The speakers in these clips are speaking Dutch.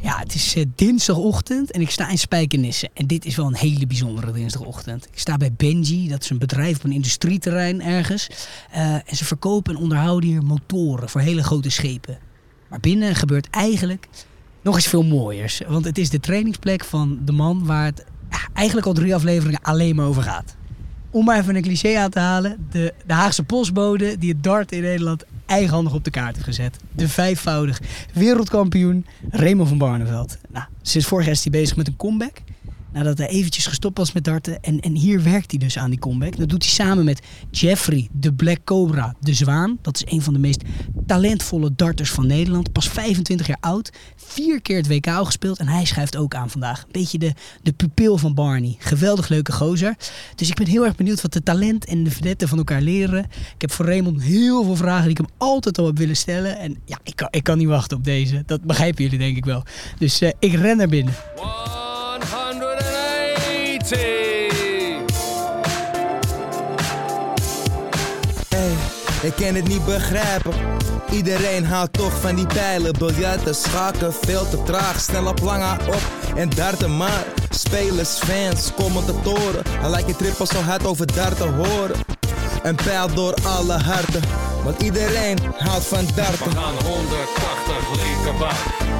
Ja, het is eh, dinsdagochtend en ik sta in Spijkenisse. En dit is wel een hele bijzondere dinsdagochtend. Ik sta bij Benji, dat is een bedrijf op een industrieterrein ergens. Eh, en ze verkopen en onderhouden hier motoren voor hele grote schepen. Maar binnen gebeurt eigenlijk nog eens veel mooiers. Want het is de trainingsplek van de man waar het eigenlijk al drie afleveringen alleen maar over gaat. Om maar even een cliché aan te halen. De, de Haagse postbode die het dart in Nederland eigenhandig op de kaart heeft gezet. De vijfvoudig wereldkampioen Raymond van Barneveld. Nou, sinds vorig jaar bezig met een comeback. Nadat hij eventjes gestopt was met darten. En, en hier werkt hij dus aan die comeback. Dat doet hij samen met Jeffrey, de Black Cobra, de Zwaan. Dat is een van de meest talentvolle darters van Nederland. Pas 25 jaar oud. Vier keer het WK al gespeeld. En hij schrijft ook aan vandaag. Een beetje de, de pupil van Barney. Geweldig leuke gozer. Dus ik ben heel erg benieuwd wat de talent en de vedetten van elkaar leren. Ik heb voor Raymond heel veel vragen die ik hem altijd al heb willen stellen. En ja, ik kan, ik kan niet wachten op deze. Dat begrijpen jullie denk ik wel. Dus eh, ik ren naar binnen. 180. Hey, ik kan het niet begrijpen. Iedereen houdt toch van die pijlen. Biljarten, schaken, veel te traag. Snel op lange op en darten maar. Spelers, fans, commentatoren. Hij lijkt je trippel zo hard over darten horen. Een pijl door alle harten. Want iedereen houdt van darten. We gaan 180 linkerbaan.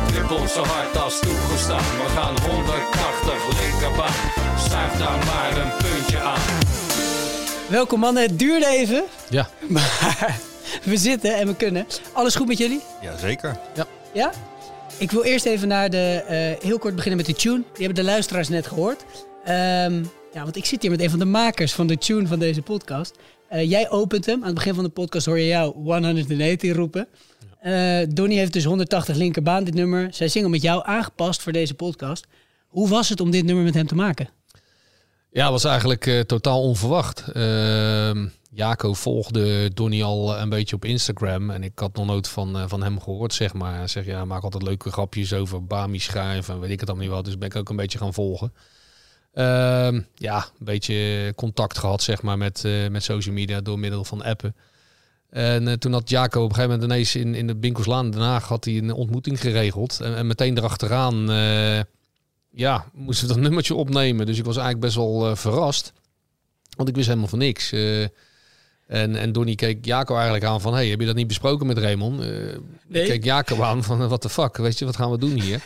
Trippel zo hard als toegestaan. We gaan 180 linkerbaan. Schuif daar maar een puntje aan. Welkom mannen, het duurde even. Ja. Maar we zitten en we kunnen. Alles goed met jullie? Jazeker. Ja? Ik wil eerst even naar de, eh, heel kort beginnen met de tune. Die hebben de luisteraars net gehoord. Ehm, ja, want ik zit hier met een van de makers van de tune van deze podcast. Eh, jij opent hem. Aan het begin van de podcast hoor je jou 180 roepen. Eh Donnie heeft dus 180 linkerbaan, dit nummer. Zij zingen met jou aangepast voor deze podcast. Hoe was het om dit nummer met hem te maken? Ja, was eigenlijk eh, totaal onverwacht. Ehm Jaco volgde Donny al een beetje op Instagram. En ik had nog nooit van, eh, van hem gehoord, zeg maar. Hij zegt, ja, hij maakt altijd leuke grapjes over Bami schrijven en weet ik het dan niet wat. Dus ben ik ook een beetje gaan volgen. Ehm, ja, een beetje contact gehad, zeg maar, met, eh, met social media door middel van appen. En toen had Jaco op een gegeven moment ineens in, in de Binkelslaan in Den Haag had hij een ontmoeting geregeld. En, en meteen erachteraan, ja, moesten we dat nummertje opnemen. Dus ik was eigenlijk best wel eh, verrast. Want ik wist helemaal van niks. Eh, en, en Donnie keek Jaco eigenlijk aan van... Hey, heb je dat niet besproken met Raymond? Eh Nee. Ik keek Jaco aan van... What the fuck? Weet je, wat gaan we doen hier?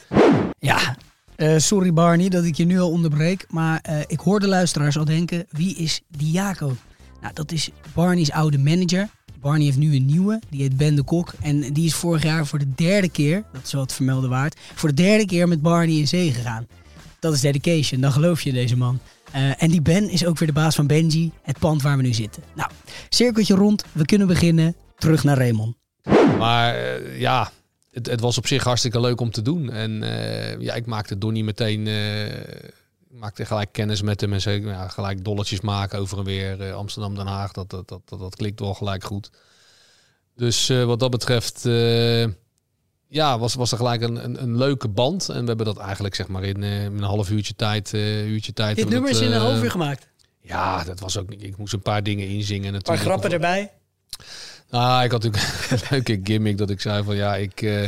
Ja, eh, sorry Barney dat ik je nu al onderbreek. Maar eh, ik hoor de luisteraars al denken, wie is Diaco? Nou, dat is Barney's oude manager. Barney heeft nu een nieuwe, die heet Ben de Kok. En die is vorig jaar voor de derde keer, dat is wel het vermelde waard... voor de derde keer met Barney in zee gegaan. Dat is dedication, dan geloof je deze man. Eh, en die Ben is ook weer de baas van Benji, het pand waar we nu zitten. Nou, cirkeltje rond, we kunnen beginnen. Terug naar Raymond. Maar eh, ja, het, het was op zich hartstikke leuk om te doen. En eh, ja, ik maakte Donnie meteen... ik maakte gelijk kennis met hem en zei, ja, gelijk dolletjes maken over en weer. Amsterdam, Den Haag, dat, dat, dat, dat, klikt wel gelijk goed. Dus wat dat betreft... ja, was, was er gelijk een, een, een leuke band. En we hebben dat eigenlijk zeg maar in, eh, in een half uurtje tijd... eh uurtje tijd Dit nummer is in een half uur gemaakt. Ja, dat was ook niet... Ik moest een paar dingen inzingen Een paar grappen erbij. Ah, ik had natuurlijk een leuke gimmick dat ik zei van ja, ik, eh,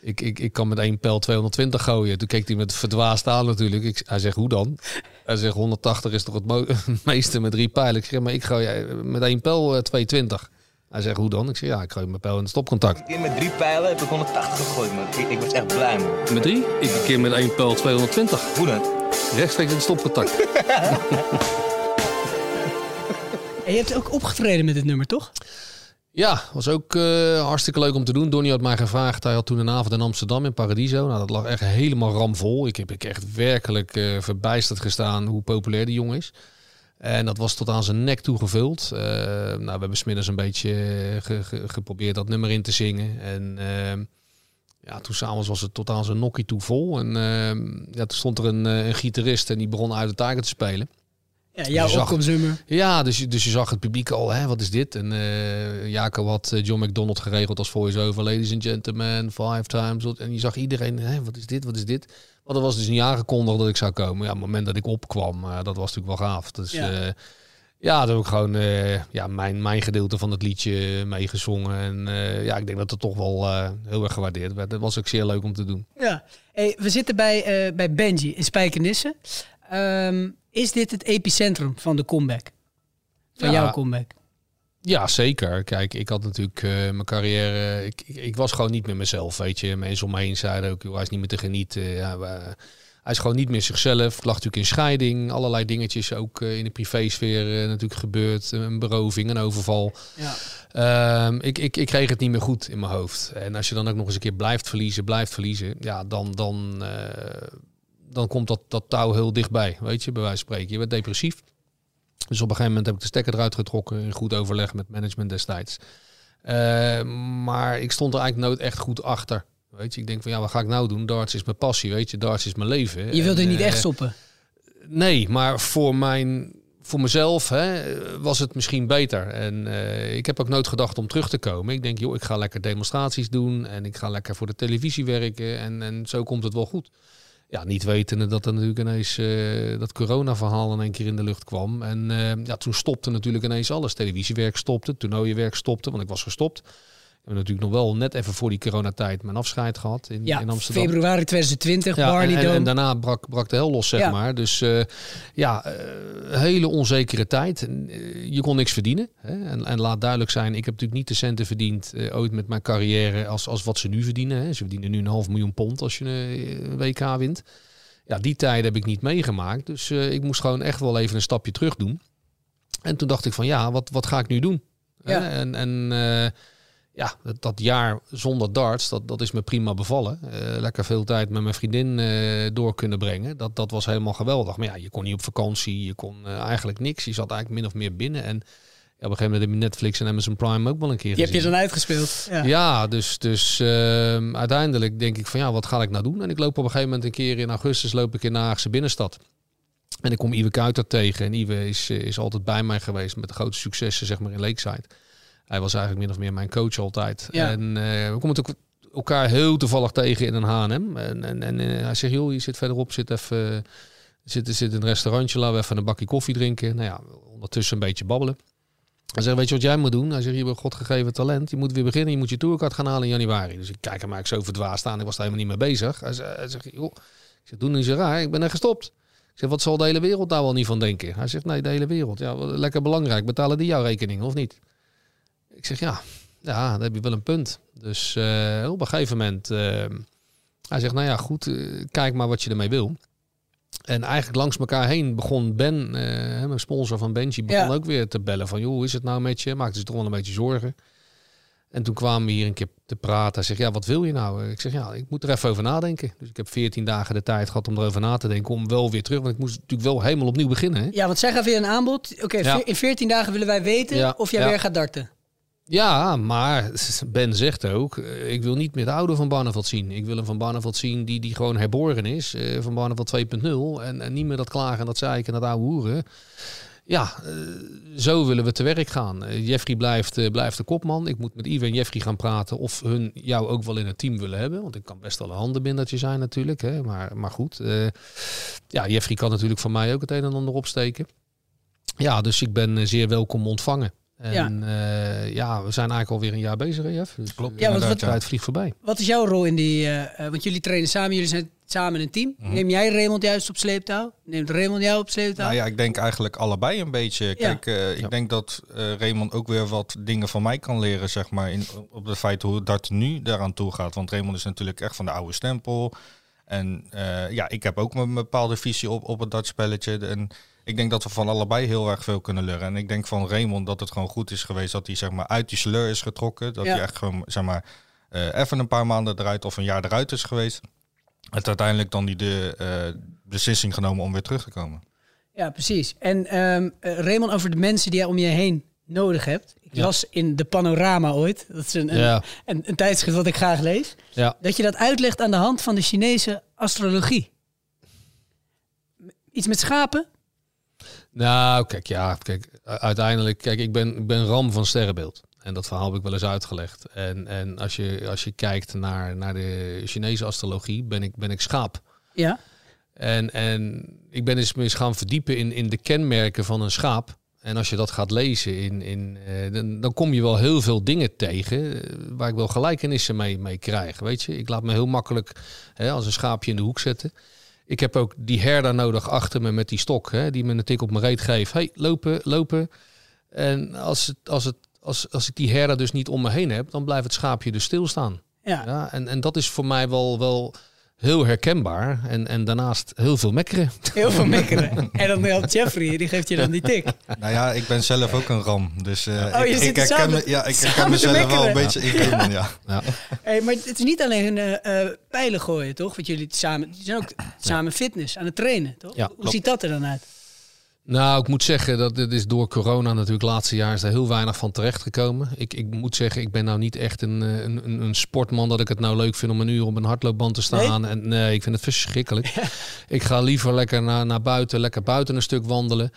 ik, ik, ik kan met één pijl 220 gooien. Toen keek hij met verdwaasd aan natuurlijk. Ik, hij zegt, hoe dan? Hij zegt, 180 is toch het, meeste met drie pijlen? Ik zeg, maar ik gooi met één pijl eh, 220. Hij zegt, hoe dan? Ik zeg, ja, ik gooi mijn pijl in het stopcontact. Een keer met drie pijlen heb ik 180 gegooid, man. Ik, ik was echt blij, man. Met drie? Ik een keer met één pijl 220. Hoe dan? Rechtstreeks in het stopcontact. En je hebt ook opgetreden met dit nummer, toch? Ja, was ook eh, hartstikke leuk om te doen. Donnie had mij gevraagd. Hij had toen een avond in Amsterdam in Paradiso. Nou, dat lag echt helemaal ramvol. Ik heb ik echt werkelijk eh, verbijsterd gestaan hoe populair die jongen is. En dat was tot aan zijn nek toe gevuld. Eh, nou, we hebben smiddags een beetje eh, ge- ge- geprobeerd dat nummer in te zingen. En ehm, ja, toen s'avonds was het tot aan zijn nokkie toe vol. En ehm, ja, toen stond er een, eh, een gitarist en die begon uit de taken te spelen. Ja, jouw zag- opkomstnummer. Ja, dus, je- dus je zag het publiek al, hè, wat is dit? En eh Jaco had eh, John McDonald geregeld als voice-over. Ladies and gentlemen, five times. En je zag iedereen, hè, wat is dit, wat is dit? Want er was dus niet aangekondigd dat ik zou komen. Ja, op het moment dat ik opkwam, eh, dat was natuurlijk wel gaaf. Dus Ja. ja, ja dat heb ik gewoon ja, mijn, mijn gedeelte van het liedje meegezongen. En ja, ik denk dat het toch wel heel erg gewaardeerd werd. Dat was ook zeer leuk om te doen. Ja. Hey, we zitten bij, bij Benji in Spijkenisse. Ehm, is dit het epicentrum van de comeback? Van Ja. jouw comeback? Ja, zeker. Kijk, ik had natuurlijk eh, mijn carrière. Ik, ik, ik was gewoon niet meer mezelf. Weet je, mensen om me heen zeiden ook, hij is niet meer te genieten. Ja, hij is gewoon niet meer zichzelf. Lag natuurlijk in scheiding. Allerlei dingetjes ook eh, in de privésfeer eh, natuurlijk gebeurd. Een beroving, een overval. Ja. Ehm, ik, ik, ik kreeg het niet meer goed in mijn hoofd. En als je dan ook nog eens een keer blijft verliezen, blijft verliezen. Ja, dan, dan, dan komt dat, dat touw heel dichtbij. Weet je, bij wijze van spreken. Je werd depressief. Dus op een gegeven moment heb ik de stekker eruit getrokken in goed overleg met management destijds. Eh, maar ik stond er eigenlijk nooit echt goed achter. Weet je, ik denk van ja, wat ga ik nou doen? Darts is mijn passie, weet je, darts is mijn leven. Je wilde En, niet eh, echt stoppen. Nee, maar voor mijn voor mezelf hè, was het misschien beter. En eh, ik heb ook nooit gedacht om terug te komen. Ik denk, joh, ik ga lekker demonstraties doen en ik ga lekker voor de televisie werken en, en zo komt het wel goed. Ja, niet wetende dat er natuurlijk ineens eh, dat corona-verhaal in één keer in de lucht kwam. En eh, ja, toen stopte natuurlijk ineens alles. Televisiewerk stopte, toernooienwerk stopte, want ik was gestopt. Ik heb natuurlijk nog wel net even voor die coronatijd mijn afscheid gehad in, Ja, in Amsterdam. februari 2020, Ja, en, en, daarna brak, brak de hel los, zeg Ja. maar. Dus eh, ja, eh, hele onzekere tijd. Eh, je kon niks verdienen. Hè? En, en laat duidelijk zijn, ik heb natuurlijk niet de centen verdiend eh, ooit met mijn carrière als, als wat ze nu verdienen. Hè? Ze verdienen nu een half miljoen pond als je een WK wint. Ja, die tijden heb ik niet meegemaakt. Dus ik moest gewoon echt wel even een stapje terug doen. En toen dacht ik van ja, wat, wat ga ik nu doen? Ja. En, en ja, dat, dat jaar zonder darts, dat, dat is me prima bevallen. Eh, lekker veel tijd met mijn vriendin eh, door kunnen brengen. Dat, dat was helemaal geweldig. Maar ja, je kon niet op vakantie, je kon eh, eigenlijk niks. Je zat eigenlijk min of meer binnen. En ja, op een gegeven moment heb je Netflix en Amazon Prime ook wel een keer je gezien. dan uitgespeeld. Ja. Ja, dus, dus ehm, uiteindelijk denk ik van ja, wat ga ik nou doen? En ik loop op een gegeven moment een keer in augustus loop ik in de Haagse binnenstad. En ik kom Iwe Kuiter tegen. En Iwe is, is altijd bij mij geweest met de grote successen zeg maar in Lakeside. Hij was eigenlijk min of meer mijn coach altijd. Ja. En eh, we komen ook elkaar heel toevallig tegen in een H&M. En, en, en eh, hij zegt, joh, je zit verderop, zit even... Zit, zit een restaurantje, laten we even een bakje koffie drinken. Nou ja, ondertussen een beetje babbelen. Hij zegt, weet je wat jij moet doen? Hij zegt, je hebt God gegeven talent. Je moet weer beginnen. Je moet je tourcard gaan halen in januari. Dus ik kijk hem eigenlijk zo verdwaasd aan. Ik was er helemaal niet mee bezig. Hij zegt, hij zegt joh, ik zeg, doe niet zo raar. Ik ben er gestopt. Ik zeg, wat zal de hele wereld daar wel niet van denken? Hij zegt, nee, de hele wereld. Ja, lekker belangrijk. Betalen die jouw rekening of niet? Ik zeg, ja, ja, daar heb je wel een punt. Dus eh, op een gegeven moment... eh, hij zegt, nou ja, goed, eh, kijk maar wat je ermee wil. En eigenlijk langs elkaar heen begon Ben, mijn sponsor van Benji, begon Ja. ook weer te bellen van, joh, hoe is het nou met je? Maakte zich toch wel een beetje zorgen. En toen kwamen we hier een keer te praten. Hij zegt, ja, wat wil je nou? Ik zeg, ja, ik moet er even over nadenken. Dus ik heb 14 dagen de tijd gehad om erover na te denken, om wel weer terug. Want ik moest natuurlijk wel helemaal opnieuw beginnen. Hè? Ja, want zij gaf weer een aanbod. Oké, Ja. in 14 dagen willen wij weten Ja, of jij ja. weer gaat darten. Ja, maar Ben zegt ook, eh, ik wil niet meer de oude Van Barneveld zien. Ik wil een Van Barneveld zien die, die gewoon herboren is. eh, van Barneveld 2.0. En, en niet meer dat klagen en dat zeiken en dat oude hoeren. Ja, eh, zo willen we te werk gaan. Jeffrey blijft, blijft de kopman. Ik moet met Ivan en Jeffrey gaan praten of hun jou ook wel in het team willen hebben. Want ik kan best wel een handenbindertje zijn natuurlijk. Hè? Maar, maar goed, ja, Jeffrey kan natuurlijk van mij ook het een en ander opsteken. Ja, dus ik ben zeer welkom ontvangen. En ja, ja we zijn eigenlijk alweer een jaar bezig, hè, Jeff? Dus, Klopt, Ja, want wat- tijd vliegt voorbij. Wat is jouw rol in die... eh, eh, want jullie trainen samen, jullie zijn samen een team. Mhm. Neem jij Raymond juist op sleeptouw? Neemt Raymond jou op sleeptouw? Nou ja, ik denk eigenlijk allebei een beetje. Kijk, eh, ik Ja. denk dat eh, Raymond ook weer wat dingen van mij kan leren, zeg maar, in, op het feit hoe dat nu daaraan toe gaat. Want Raymond is natuurlijk echt van de oude stempel. En eh, ja, ik heb ook een bepaalde visie op, op het dartspelletje. En ik denk dat we van allebei heel erg veel kunnen leren. En ik denk van Raymond dat het gewoon goed is geweest dat hij zeg maar uit die sleur is getrokken. Dat Ja. hij echt gewoon zeg maar eh, even een paar maanden eruit of een jaar eruit is geweest. Het uiteindelijk dan die de eh, beslissing genomen om weer terug te komen. Ja, precies. En ehm eh, Raymond, over de mensen die jij om je heen nodig hebt. Ik Ja. las in de Panorama ooit, dat is een, een, Ja. een, een tijdschrift wat ik graag lees, Ja. dat je dat uitlegt aan de hand van de Chinese astrologie. Iets met schapen? Nou, kijk, ja, kijk, uiteindelijk, kijk, ik ben, ik ben ram van sterrenbeeld. En dat verhaal heb ik wel eens uitgelegd. En, en als, je, als je kijkt naar, naar de Chinese astrologie, ben ik, ben ik schaap. Ja. En, en ik ben eens, eens gaan verdiepen in, in de kenmerken van een schaap. En als je dat gaat lezen, in, in, eh, dan, dan kom je wel heel veel dingen tegen eh, waar ik wel gelijkenissen mee, mee krijg. Weet je, ik laat me heel makkelijk hè, als een schaapje in de hoek zetten. Ik heb ook die herder nodig achter me met die stok, hè, die me een tik op mijn reet geeft. hey, lopen, lopen. En als, het, als, het, als, als ik die herder dus niet om me heen heb, dan blijft het schaapje dus stilstaan. Ja. Ja, en, en dat is voor mij wel, wel heel herkenbaar. En, en daarnaast heel veel mekkeren. Heel veel mekkeren. en dan helpt Jeffrey, die geeft je dan die tik. Nou ja, ik ben zelf ook een ram. Dus eh, Oh, je ik, ik herken, samen- me, ja, ik herken mezelf wel een beetje in Raymond, ja. Ja. Hey, maar het is niet alleen eh pijlen gooien, toch? Want jullie samen, jullie zijn ook samen fitness aan het trainen, toch? Ja, Hoe klopt. ziet dat er dan uit? Nou, ik moet zeggen dat dit is door corona natuurlijk laatste jaar is er heel weinig van terechtgekomen. Ik, ik moet zeggen, ik ben nou niet echt een, eh, een, een, een sportman dat ik het nou leuk vind om een uur op een hardloopband te staan. En nee, ik vind het verschrikkelijk. Ik ga liever lekker naar, naar buiten, lekker buiten een stuk wandelen.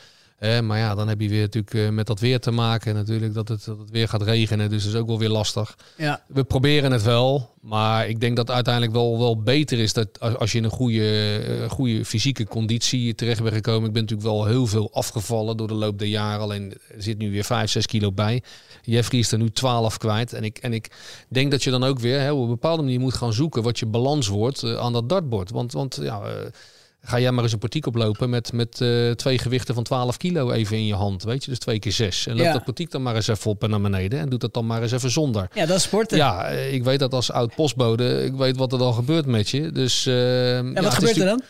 Eh, maar ja, dan heb je weer natuurlijk eh, met dat weer te maken. Natuurlijk dat het, dat het weer gaat regenen, dus dat is ook wel weer lastig. Ja. We proberen het wel, maar ik denk dat het uiteindelijk wel, wel beter is dat als, als je in een goede, eh, goede fysieke conditie terecht bent gekomen. Ik ben natuurlijk wel heel veel afgevallen door de loop der jaren. Alleen er zit nu weer 5, 6 kilo bij. Jeffrey is er nu 12 kwijt. En ik, en ik denk dat je dan ook weer hè, op een bepaalde manier moet gaan zoeken wat je balans wordt eh, aan dat dartbord. Want, want ja, ga jij maar eens een portiek oplopen met, met eh, twee gewichten van 12 kilo even in je hand. Weet je, dus twee keer zes. En loop Ja. dat portiek dan maar eens even op en naar beneden. En doe dat dan maar eens even zonder. Ja, dat is sporten. Ja, eh, ik weet dat als oud postbode, ik weet wat er dan gebeurt met je. Dus, eh, En ja, wat gebeurt er dan?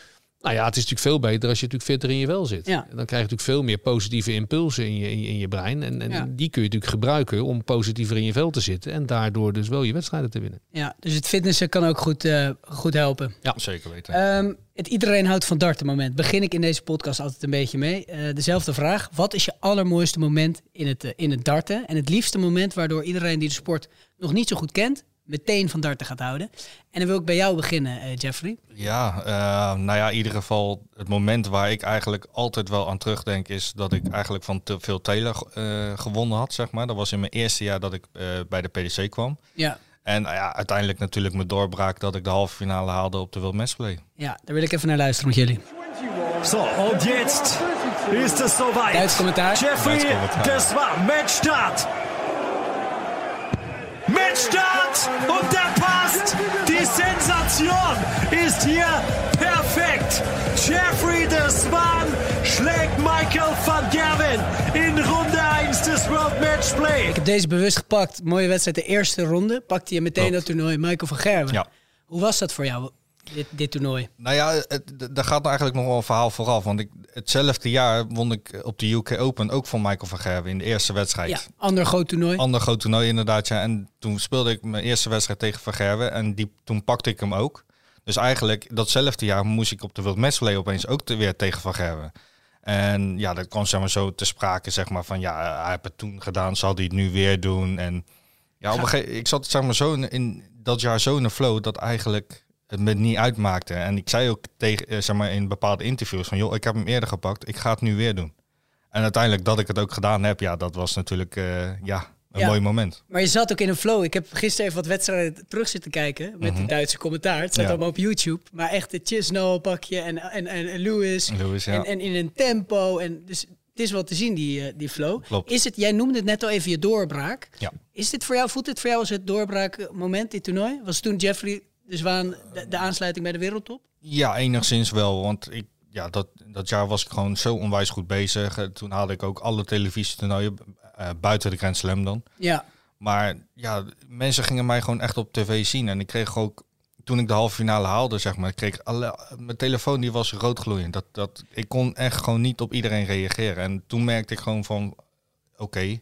Nou ja, het is natuurlijk veel beter als je natuurlijk fitter in je wel zit. Ja. Dan krijg je natuurlijk veel meer positieve impulsen in je, in je, in je brein. En, en Ja. die kun je natuurlijk gebruiken om positiever in je vel te zitten. En daardoor dus wel je wedstrijden te winnen. Ja, dus het fitnessen kan ook goed, eh, goed helpen. Ja. Zeker weten. Ehm, het iedereen houdt van darten moment. Begin ik in deze podcast altijd een beetje mee. Eh, dezelfde vraag. Wat is je allermooiste moment in het, eh, in het darten? En het liefste moment waardoor iedereen die de sport nog niet zo goed kent, meteen van darten gaat houden. En dan wil ik bij jou beginnen, eh, Jeffrey. Ja, eh, nou ja, in ieder geval het moment waar ik eigenlijk altijd wel aan terugdenk is dat ik eigenlijk van te veel Taylor eh, gewonnen had, zeg maar. Dat was in mijn eerste jaar dat ik eh, bij de PDC kwam. Ja. En nou ja, uiteindelijk natuurlijk mijn doorbraak dat ik de halve finale haalde op de World Match Play. Ja, daar wil ik even naar luisteren met jullie. So, und jetzt ist es soweit. Duits commentaar. Jeffrey, das war Matchstart. Matchstart und der passt. Die Sensation ist hier perfekt. Jeffrey de Swan schlägt Michael van Gerwen in Runde 1 des World Match Play. Ik heb deze bewust gepakt. Mooie wedstrijd, de eerste ronde. Pakte je meteen Klopt. dat toernooi Michael van Gerwen. Ja. Hoe was dat voor jou, dit, dit toernooi? Nou ja, het, daar gaat eigenlijk nog wel een verhaal vooraf. Want ik, hetzelfde jaar won ik op de UK Open ook van Michael van Gerwen in de eerste wedstrijd. Ja, ander groot toernooi. Ander groot toernooi inderdaad, ja. En toen speelde ik mijn eerste wedstrijd tegen Van Gerwen en die, toen pakte ik hem ook. Dus eigenlijk datzelfde jaar moest ik op de World Match Play opeens ook te- weer tegen Van Gerwen. En ja, dat kwam zeg maar zo te sprake, zeg maar, van ja, hij heeft het toen gedaan, zal hij het nu weer doen? En ja, op een gegeven ik zat zeg maar zo in, in dat jaar zo in een flow dat eigenlijk het me niet uitmaakte. En ik zei ook tegen, eh, zeg maar, in bepaalde interviews van, joh, ik heb hem eerder gepakt, ik ga het nu weer doen. En uiteindelijk dat ik het ook gedaan heb, ja, dat was natuurlijk, eh, ja, een Ja. mooi moment. Maar je zat ook in een flow. Ik heb gisteren even wat wedstrijden terug zitten kijken met de Duitse commentaar. Het staat Mhm. Ja. allemaal op YouTube. Maar echt het Chisnell pakje en, en, en, en Lewis. Lewis, ja. en, en in een tempo. En dus het is wel te zien, die, eh, die flow. Klopt. Is het, jij noemde het net al even je doorbraak. Ja. Is dit voor jou, voelt dit voor jou als het doorbraakmoment, dit toernooi? Was toen Jeffrey de Zwaan de, de aansluiting bij de wereldtop? Ja, enigszins wel. Want ik, ja, dat, dat jaar was ik gewoon zo onwijs goed bezig. Eh, Toen haalde ik ook alle televisietoernooien eh, buiten de Grand Slam dan. Ja. Maar ja, mensen gingen mij gewoon echt op tv zien. En ik kreeg ook, toen ik de halve finale haalde, zeg maar, kreeg alle, mijn telefoon die was roodgloeiend. Dat, dat, ik kon echt gewoon niet op iedereen reageren. En toen merkte ik gewoon van, oké,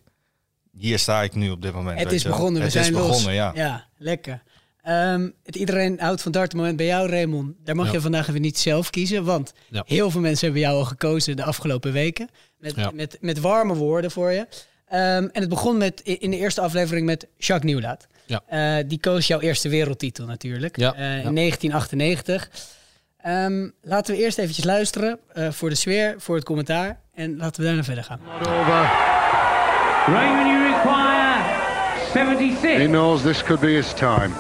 hier sta ik nu op dit moment. Het is begonnen, we het zijn is los. begonnen, ja. Ja, lekker. Ehm, het iedereen houdt van darten moment bij jou, Raymond. Daar mag Ja. je vandaag even niet zelf kiezen, want Ja. heel veel mensen hebben jou al gekozen de afgelopen weken. Met, Ja. met, met warme woorden voor je. Ehm, en het begon met, in de eerste aflevering met Jacques Nieuwlaat. Ja. Eh, die koos jouw eerste wereldtitel natuurlijk, Ja, eh, in ja. 1998. Ehm, laten we eerst eventjes luisteren eh, voor de sfeer, voor het commentaar. En laten we daarna verder gaan. Raymond, you require 76. He knows this could be his time.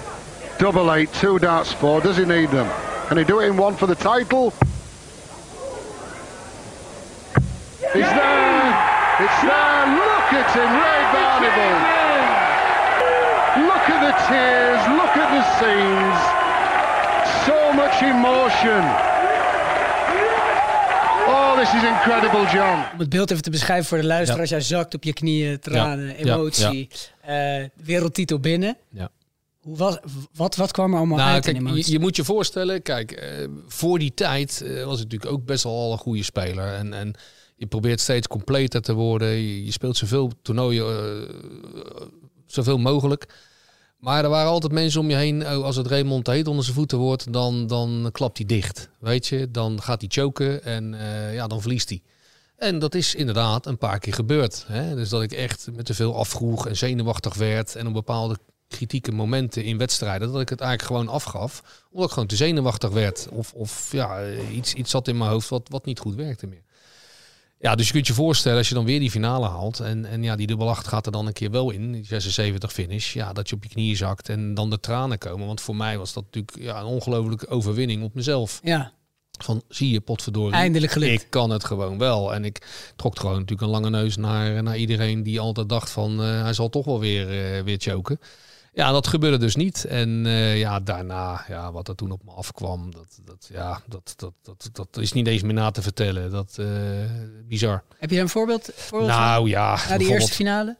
Double eight, two darts four. Does he need them? Can he do it in one for the title? He's there. It's there. Look at him, Ray Barnable. Look at the tears. Look at the scenes. So much emotion. Oh, this is incredible, John. Om het beeld even te beschrijven voor de luisteraars. Jij zakt op je knieën, tranen, Ja, emotie. eh, wereldtitel binnen. Ja. Hoe was, wat, wat kwam er allemaal Nou, uit kijk, in je, je moet je voorstellen, kijk, eh, voor die tijd eh, was het natuurlijk ook best wel al een goede speler. En, en je probeert steeds completer te worden. Je, je speelt zoveel toernooien, eh, zoveel mogelijk. Maar er waren altijd mensen om je heen. Oh, als het Raymond heet onder zijn voeten wordt, dan, dan klapt hij dicht. Weet je, dan gaat hij choken en ja, dan verliest hij. En dat is inderdaad een paar keer gebeurd. Hè? Dus dat ik echt met te veel afvroeg en zenuwachtig werd. En op bepaalde kritieke momenten in wedstrijden, dat ik het eigenlijk gewoon afgaf. Omdat ik gewoon te zenuwachtig werd. Of, of ja, iets, iets zat in mijn hoofd wat, wat niet goed werkte meer. Ja, dus je kunt je voorstellen als je dan weer die finale haalt. En, en ja, die dubbel acht gaat er dan een keer wel in. Die 76 finish. Ja, dat je op je knieën zakt en dan de tranen komen. Want voor mij was dat natuurlijk ja, een ongelofelijke overwinning op mezelf. Ja, Van zie je potverdorie. Eindelijk gelukt. Ik kan het gewoon wel. En ik trok gewoon natuurlijk een lange neus naar, naar iedereen die altijd dacht van eh, hij zal toch wel weer, eh, weer choken. Ja, dat gebeurde dus niet. En eh, ja, daarna, ja, wat er toen op me afkwam, dat, dat, ja, dat, dat, dat, dat is niet eens meer na te vertellen. Dat eh bizar. heb je daar een voorbeeld, voorbeeld van? Nou ja, Na die bijvoorbeeld- eerste finale?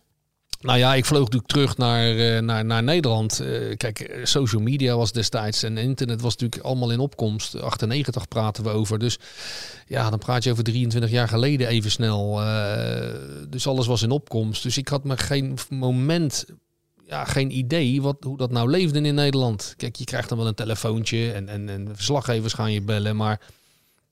nou ja, ik vloog natuurlijk terug naar, eh, naar, naar Nederland. Kijk, social media was destijds en internet was natuurlijk allemaal in opkomst. 98 praten we over. Dus ja, dan praat je over 23 jaar geleden even snel. Dus alles was in opkomst. Dus ik had me geen moment, ja, geen idee wat, hoe dat nou leefde in Nederland. Kijk, je krijgt dan wel een telefoontje en, en, en verslaggevers gaan je bellen, maar...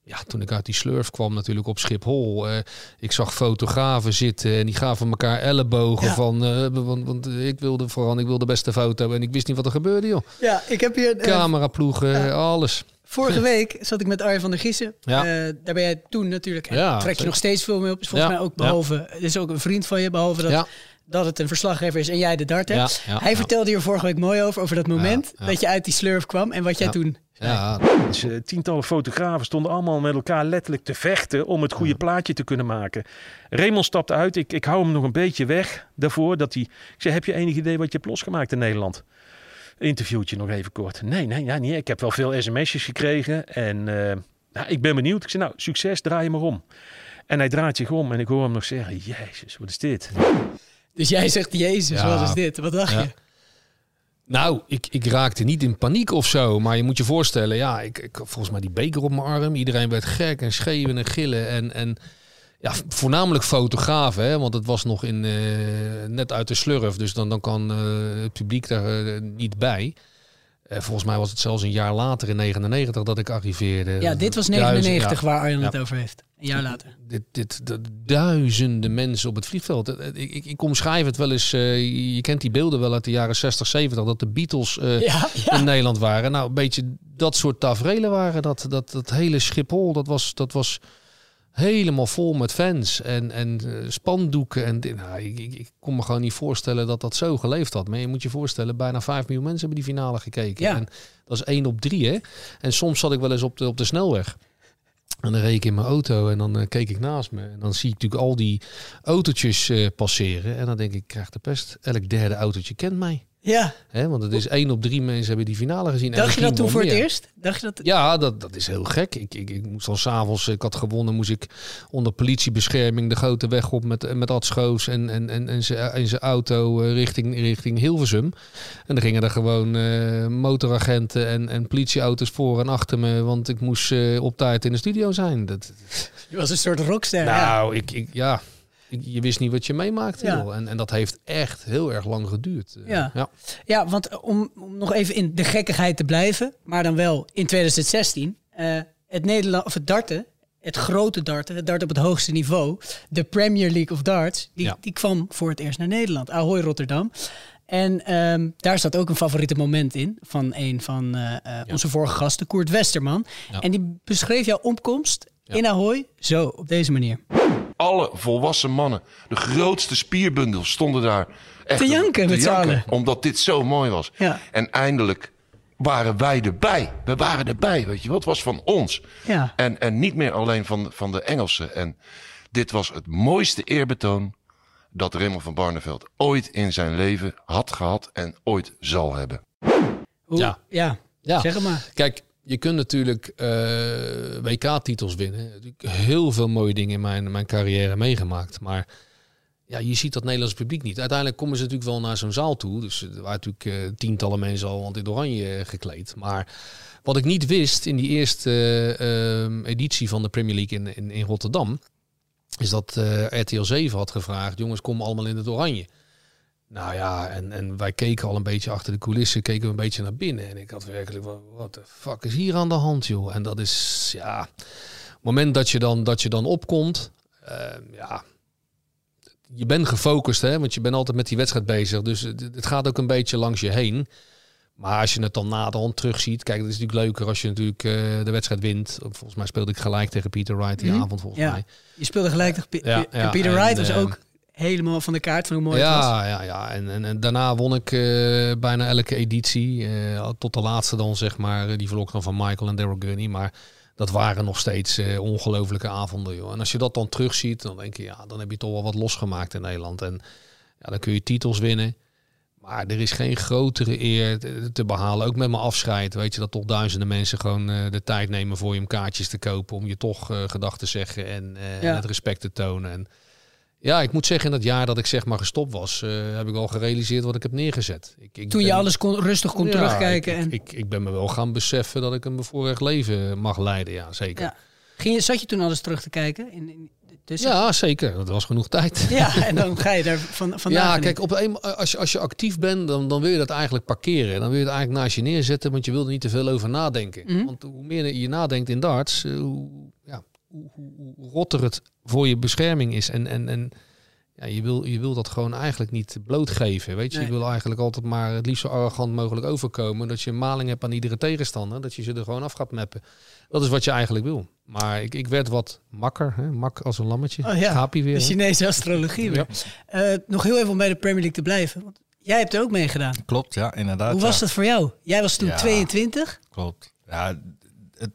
Ja, toen ik uit die slurf kwam natuurlijk op Schiphol. eh, ik zag fotografen zitten en die gaven elkaar ellebogen Ja. van... eh, want, want ik wilde vooral, ik wilde de beste foto en ik wist niet wat er gebeurde, joh. Ja, ik heb hier... eh, Cameraploegen, alles. Vorige week zat ik met Arjen van der Giezen. Ja. Daar ben jij toen natuurlijk... Ja, trek je nog steeds veel mee op. Is volgens mij ook behalve... Is ook een vriend van je, behalve dat, Ja. Dat het een verslaggever is en jij de darter. Ja, ja, Hij ja. vertelde hier vorige week mooi over, over dat moment ja. dat je uit die slurf kwam en wat jij Ja. toen... Ja, Dus, eh, tientallen fotografen stonden allemaal met elkaar letterlijk te vechten om het goede plaatje te kunnen maken. Raymond stapte uit. Ik, ik hou hem nog een beetje weg daarvoor. Dat hij, ik zei, heb je enig idee wat je hebt losgemaakt in Nederland? Interviewtje nog even kort. Nee, nee, ja, niet. Ik heb wel veel sms'jes gekregen. En eh, nou, ik ben benieuwd. Ik zei, nou, succes, draai je maar om. En hij draait zich om en ik hoor hem nog zeggen, jezus, wat is dit? Dus jij zegt, jezus, Ja. wat is dit? Wat dacht Ja. je? Nou, ik, ik raakte niet in paniek of zo. Maar je moet je voorstellen, ja, ik, ik volgens mij die beker op mijn arm. Iedereen werd gek en schreeuwen en gillen. En, en ja, voornamelijk fotografen, hè, want het was nog in, eh, net uit de slurf. Dus dan, dan kan eh, het publiek daar eh, niet bij. Volgens mij was het zelfs een jaar later, in 99, dat ik arriveerde. Ja, dit was Duizend- 99 ja. waar Arjen het over heeft. Een jaar later. Dit, dit, de duizenden mensen op het vliegveld. Eh, Ik, ik, ik omschrijf het wel eens. eh, je- kent die beelden wel uit de jaren 60, 70. Dat de Beatles eh, Ja, ja. in Nederland waren. Nou, een beetje dat soort tafereelen waren. Dat, dat, dat hele Schiphol, dat was, dat was helemaal vol met fans. En, en eh, spandoeken. En, dit. nou, ik, ik, ik kon me gewoon niet voorstellen dat dat zo geleefd had. Maar je moet je voorstellen, bijna 5 miljoen mensen hebben die finale gekeken. Ja. En dat is één op drie, hè. En soms zat ik wel eens op de, op de snelweg. En dan reed ik in mijn auto en dan eh, keek ik naast me. En dan zie ik natuurlijk al die autootjes eh, passeren. En dan denk ik, ik krijg de pest. Elk derde autootje kent mij. Ja. Want het is één op drie mensen hebben die finale gezien. En Dacht je dat toen voor het eerst? Dacht je dat? Ja, dat, dat is heel gek. Ik, ik, ik moest al s'avonds, ik had gewonnen, moest ik onder politiebescherming de grote weg op met, met Ad Schoos en, en, en, en zijn auto eh, richting, richting Hilversum. En dan gingen er gewoon eh, motoragenten en, en politieauto's voor en achter me, want ik moest eh, op tijd in de studio zijn. Dat, Je was een soort rockster. ja. nou, ik, ik, ja, je wist niet wat je meemaakte. Ja. En, en dat heeft echt heel erg lang geduurd. Eh, Ja. ja. Ja, want eh, om, om nog even in de gekkigheid te blijven, maar dan wel in 2016, eh, het Nederland of het darten, het grote darten, het dart op het hoogste niveau, de Premier League of Darts, die, Ja. die kwam voor het eerst naar Nederland, Ahoy Rotterdam. En ehm, daar zat ook een favoriete moment in van een van onze vorige gasten, Koert Westerman. En die beschreef jouw opkomst in Ahoy zo, op deze manier. Alle volwassen mannen, de grootste spierbundels stonden daar echt Te janken met z'n allen. Omdat dit zo mooi was. Ja. En eindelijk waren wij erbij. We waren erbij, weet je wat was van ons. Ja. En, en niet meer alleen van, van de Engelsen. En dit was het mooiste eerbetoon dat Raymond van Barneveld ooit in zijn leven had gehad en ooit zal hebben. Ja. ja. Ja. zeg het maar. Kijk, je kunt natuurlijk eh, WK-titels winnen. Heel veel mooie dingen in mijn, mijn carrière meegemaakt. Maar ja, je ziet dat Nederlands publiek niet. Uiteindelijk komen ze natuurlijk wel naar zo'n zaal toe. Dus er waren natuurlijk eh, tientallen mensen al in oranje eh, gekleed. Maar wat ik niet wist in die eerste editie van de Premier League in, in, in Rotterdam... is dat RTL 7 had gevraagd... jongens, kom allemaal in het oranje. Nou ja, en, en wij keken al een beetje achter de coulissen, keken we een beetje naar binnen. En ik had werkelijk, wat de fuck is hier aan de hand, joh? En dat is, ja, het moment dat je dan, dat je dan opkomt, eh, ja, je bent gefocust, hè, want je bent altijd met die wedstrijd bezig. Dus het, het gaat ook een beetje langs je heen. Maar als je het dan na de hand terugziet, kijk, het is natuurlijk leuker als je natuurlijk eh, de wedstrijd wint. Volgens mij speelde ik gelijk tegen Peter Wright die Mhm. avond, volgens ja. mij. Je speelde gelijk tegen Ja, ja, en Peter en, Wright was eh, ook helemaal van de kaart van hoe mooi het was. Ja, ja, ja. En, en, en daarna won ik eh, bijna elke editie. eh, tot de laatste dan, zeg maar. eh, Die ik dan van Michael en Daryl Gurney. Maar dat waren nog steeds eh, ongelofelijke avonden, joh. En als je dat dan terugziet, dan denk je, ja, dan heb je toch wel wat losgemaakt in Nederland. En ja, dan kun je titels winnen. Maar er is geen grotere eer te, behalen. Ook met mijn afscheid. Weet je dat toch duizenden mensen gewoon de tijd nemen voor je om kaartjes te kopen. Om je toch eh gedachten te zeggen en, Ja. en het respect te tonen. En ja, ik moet zeggen, in dat jaar dat ik zeg maar gestopt was, eh, heb ik al gerealiseerd wat ik heb neergezet. Ik, ik Toen je alles kon, rustig kon Ja, terugkijken. Ik, en, ik, ik ben me wel gaan beseffen dat ik een bevoorrecht leven mag leiden, ja, zeker. ja. Ging je, zat je toen alles terug te kijken? In, in, tussen? Ja, zeker. Dat was genoeg tijd. Ja, en dan ga je daar van, van ja, kijk, op een, als, je, als je actief bent, dan, dan wil je dat eigenlijk parkeren. Dan wil je het eigenlijk naast je neerzetten, want je wil er niet te veel over nadenken. Mhm. Want hoe meer je nadenkt in darts, eh, hoe, ja, hoe, hoe, hoe rotter het voor je bescherming is. En, en, en ja, je, wil, je wil dat gewoon eigenlijk niet blootgeven. Weet je, Nee. je wil eigenlijk altijd maar het liefst zo arrogant mogelijk overkomen. Dat je een maling hebt aan iedere tegenstander. Dat je ze er gewoon af gaat meppen. Dat is wat je eigenlijk wil. Maar ik, ik werd wat makker. Hè? Mak als een lammetje. Oh ja, Schaapie weer. de? Chinese astrologie weer. Eh, nog heel even om bij de Premier League te blijven. Want jij hebt er ook meegedaan. Klopt, ja, inderdaad. Hoe was ja. dat voor jou? Jij was toen Ja. 22. Klopt. Ja, het,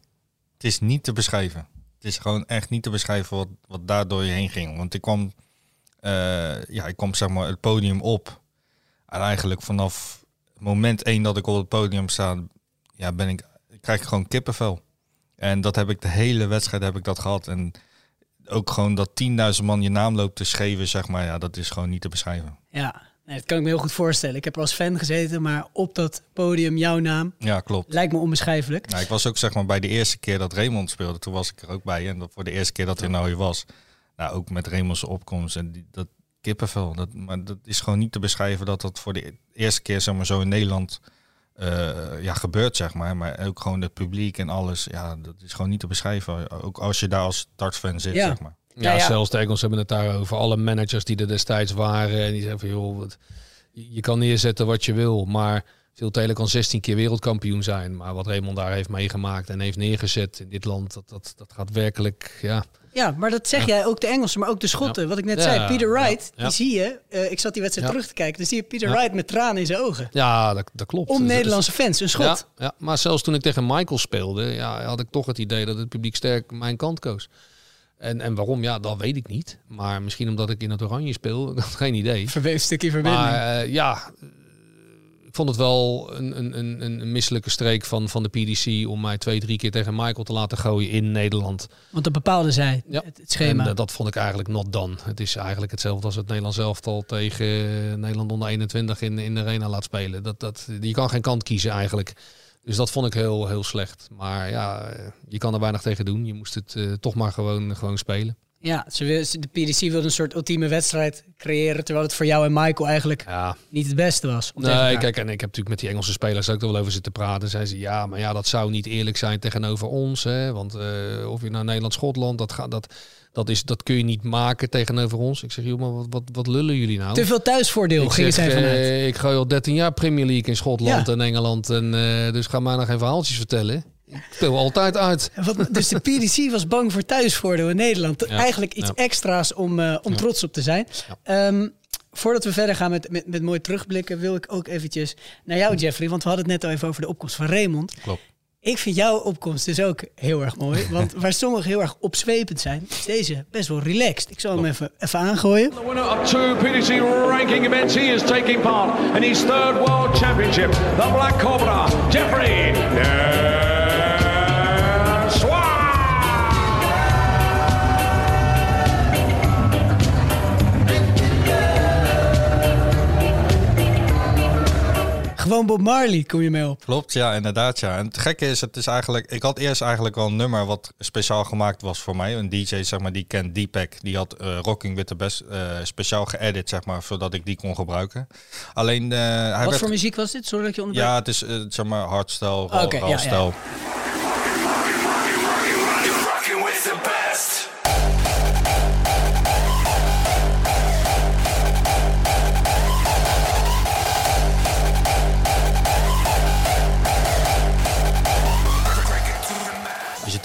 het is niet te beschrijven. Is gewoon echt niet te beschrijven wat, wat daar door je heen ging. Want ik kwam, eh, ja, ik kwam zeg maar het podium op. En eigenlijk vanaf moment één dat ik op het podium sta, ja, ben ik, krijg ik gewoon kippenvel. En dat heb ik de hele wedstrijd heb ik dat gehad. En ook gewoon dat 10.000 man je naam loopt te schreeuwen, zeg maar, ja, dat is gewoon niet te beschrijven. Ja, nee, dat kan ik me heel goed voorstellen. Ik heb er als fan gezeten, maar op dat podium jouw naam Ja, klopt. lijkt me onbeschrijfelijk. Nou, ik was ook zeg maar bij de eerste keer dat Raymond speelde, toen was ik er ook bij. En dat voor de eerste keer dat hij nou hier was, nou ook met Raymond's opkomst en die, dat kippenvel. Dat, maar dat is gewoon niet te beschrijven dat dat voor de eerste keer zeg maar zo in Nederland eh, ja, gebeurt, zeg maar. Maar ook gewoon het publiek en alles, ja, dat is gewoon niet te beschrijven. Ook als je daar als dartsfan zit, Ja. zeg maar. Ja, zelfs de Engels hebben het daarover. Alle managers die er destijds waren. En die zeggen van, joh, wat, je kan neerzetten wat je wil. Maar Phil Taylor kan 16 keer wereldkampioen zijn. Maar wat Raymond daar heeft meegemaakt en heeft neergezet in dit land, dat, dat, dat gaat werkelijk, ja... Ja, maar dat zeg jij ook de Engelsen, maar ook de Schotten. Ja. Wat ik net Ja, zei, Peter Wright, die zie je. eh, ik zat die wedstrijd terug te kijken. Dan zie je Peter. Wright met tranen in zijn ogen. Ja, dat, dat klopt. Om Nederlandse fans, een schot. Ja, maar zelfs toen ik tegen Michael speelde, ja, had ik toch het idee dat het publiek sterk mijn kant koos. En, en waarom, ja, dat weet ik niet. Maar misschien omdat ik in het oranje speel, ik had geen idee. Verbe- stukje verbinding. Maar eh, ja, eh, ik vond het wel een, een, een, een misselijke streek van, van de PDC om mij twee, drie keer tegen Michael te laten gooien in Nederland. Want dat bepaalde zij, Ja. het, het schema. En eh, dat vond ik eigenlijk not done. Het is eigenlijk hetzelfde als het Nederlands elftal tegen Nederland onder 21 in, in de arena laat spelen. Dat, dat, je kan geen kant kiezen eigenlijk. Dus dat vond ik heel, heel slecht. Maar ja, eh, je kan er weinig tegen doen. Je moest het eh, toch maar gewoon, gewoon spelen. Ja, ze wil, de PDC wilde een soort ultieme wedstrijd creëren. Terwijl het voor jou en Michael eigenlijk Ja. niet het beste was. Nee, kijk, en ik heb natuurlijk met die Engelse spelers ook er wel over zitten praten. Zeiden ze, ja, maar ja, dat zou niet eerlijk zijn tegenover ons. Hè? Want eh, of je naar Nederland-Schotland, dat, gaat, dat, dat, is, dat kun je niet maken tegenover ons. Ik zeg, joh, maar wat, wat, wat lullen jullie nou? Te veel thuisvoordeel ik zeg, eh, ik gooi al 13 jaar Premier League in Schotland Ja. en Engeland. En, eh, dus ga mij nog geen verhaaltjes vertellen. Ik speel altijd uit. Wat- dus de PDC was bang voor thuisvoordeel in Nederland. Ja, Eigenlijk iets ja. extra's om, eh, om trots op te zijn. Ehm, voordat we verder gaan met, met, met mooi terugblikken, wil ik ook eventjes naar jou, Jeffrey. Want we hadden het net al even over de opkomst van Raymond. Klopt. Ik vind jouw opkomst dus ook heel erg mooi. Want waar sommigen heel erg opzwepend zijn, is deze best wel relaxed. Ik zal hem even, even aangooien. The winner of two PDC ranking events, he is taking part in his third World Championship. The Black Cobra, Jeffrey Swan. Gewoon Bob Marley kom je mee op. Klopt, ja, inderdaad. Ja. En het gekke is, het is eigenlijk. Ik had eerst eigenlijk wel een nummer wat speciaal gemaakt was voor mij. Een DJ, zeg maar, die kent Deepak. Die had eh, Rocking with the Best eh, speciaal geëdit, zeg maar, zodat ik die kon gebruiken. Alleen. eh, hij Wat werd, voor muziek was dit? Sorry dat je onderbreekt. Ja, het is zeg maar hardstyle, ja, ja.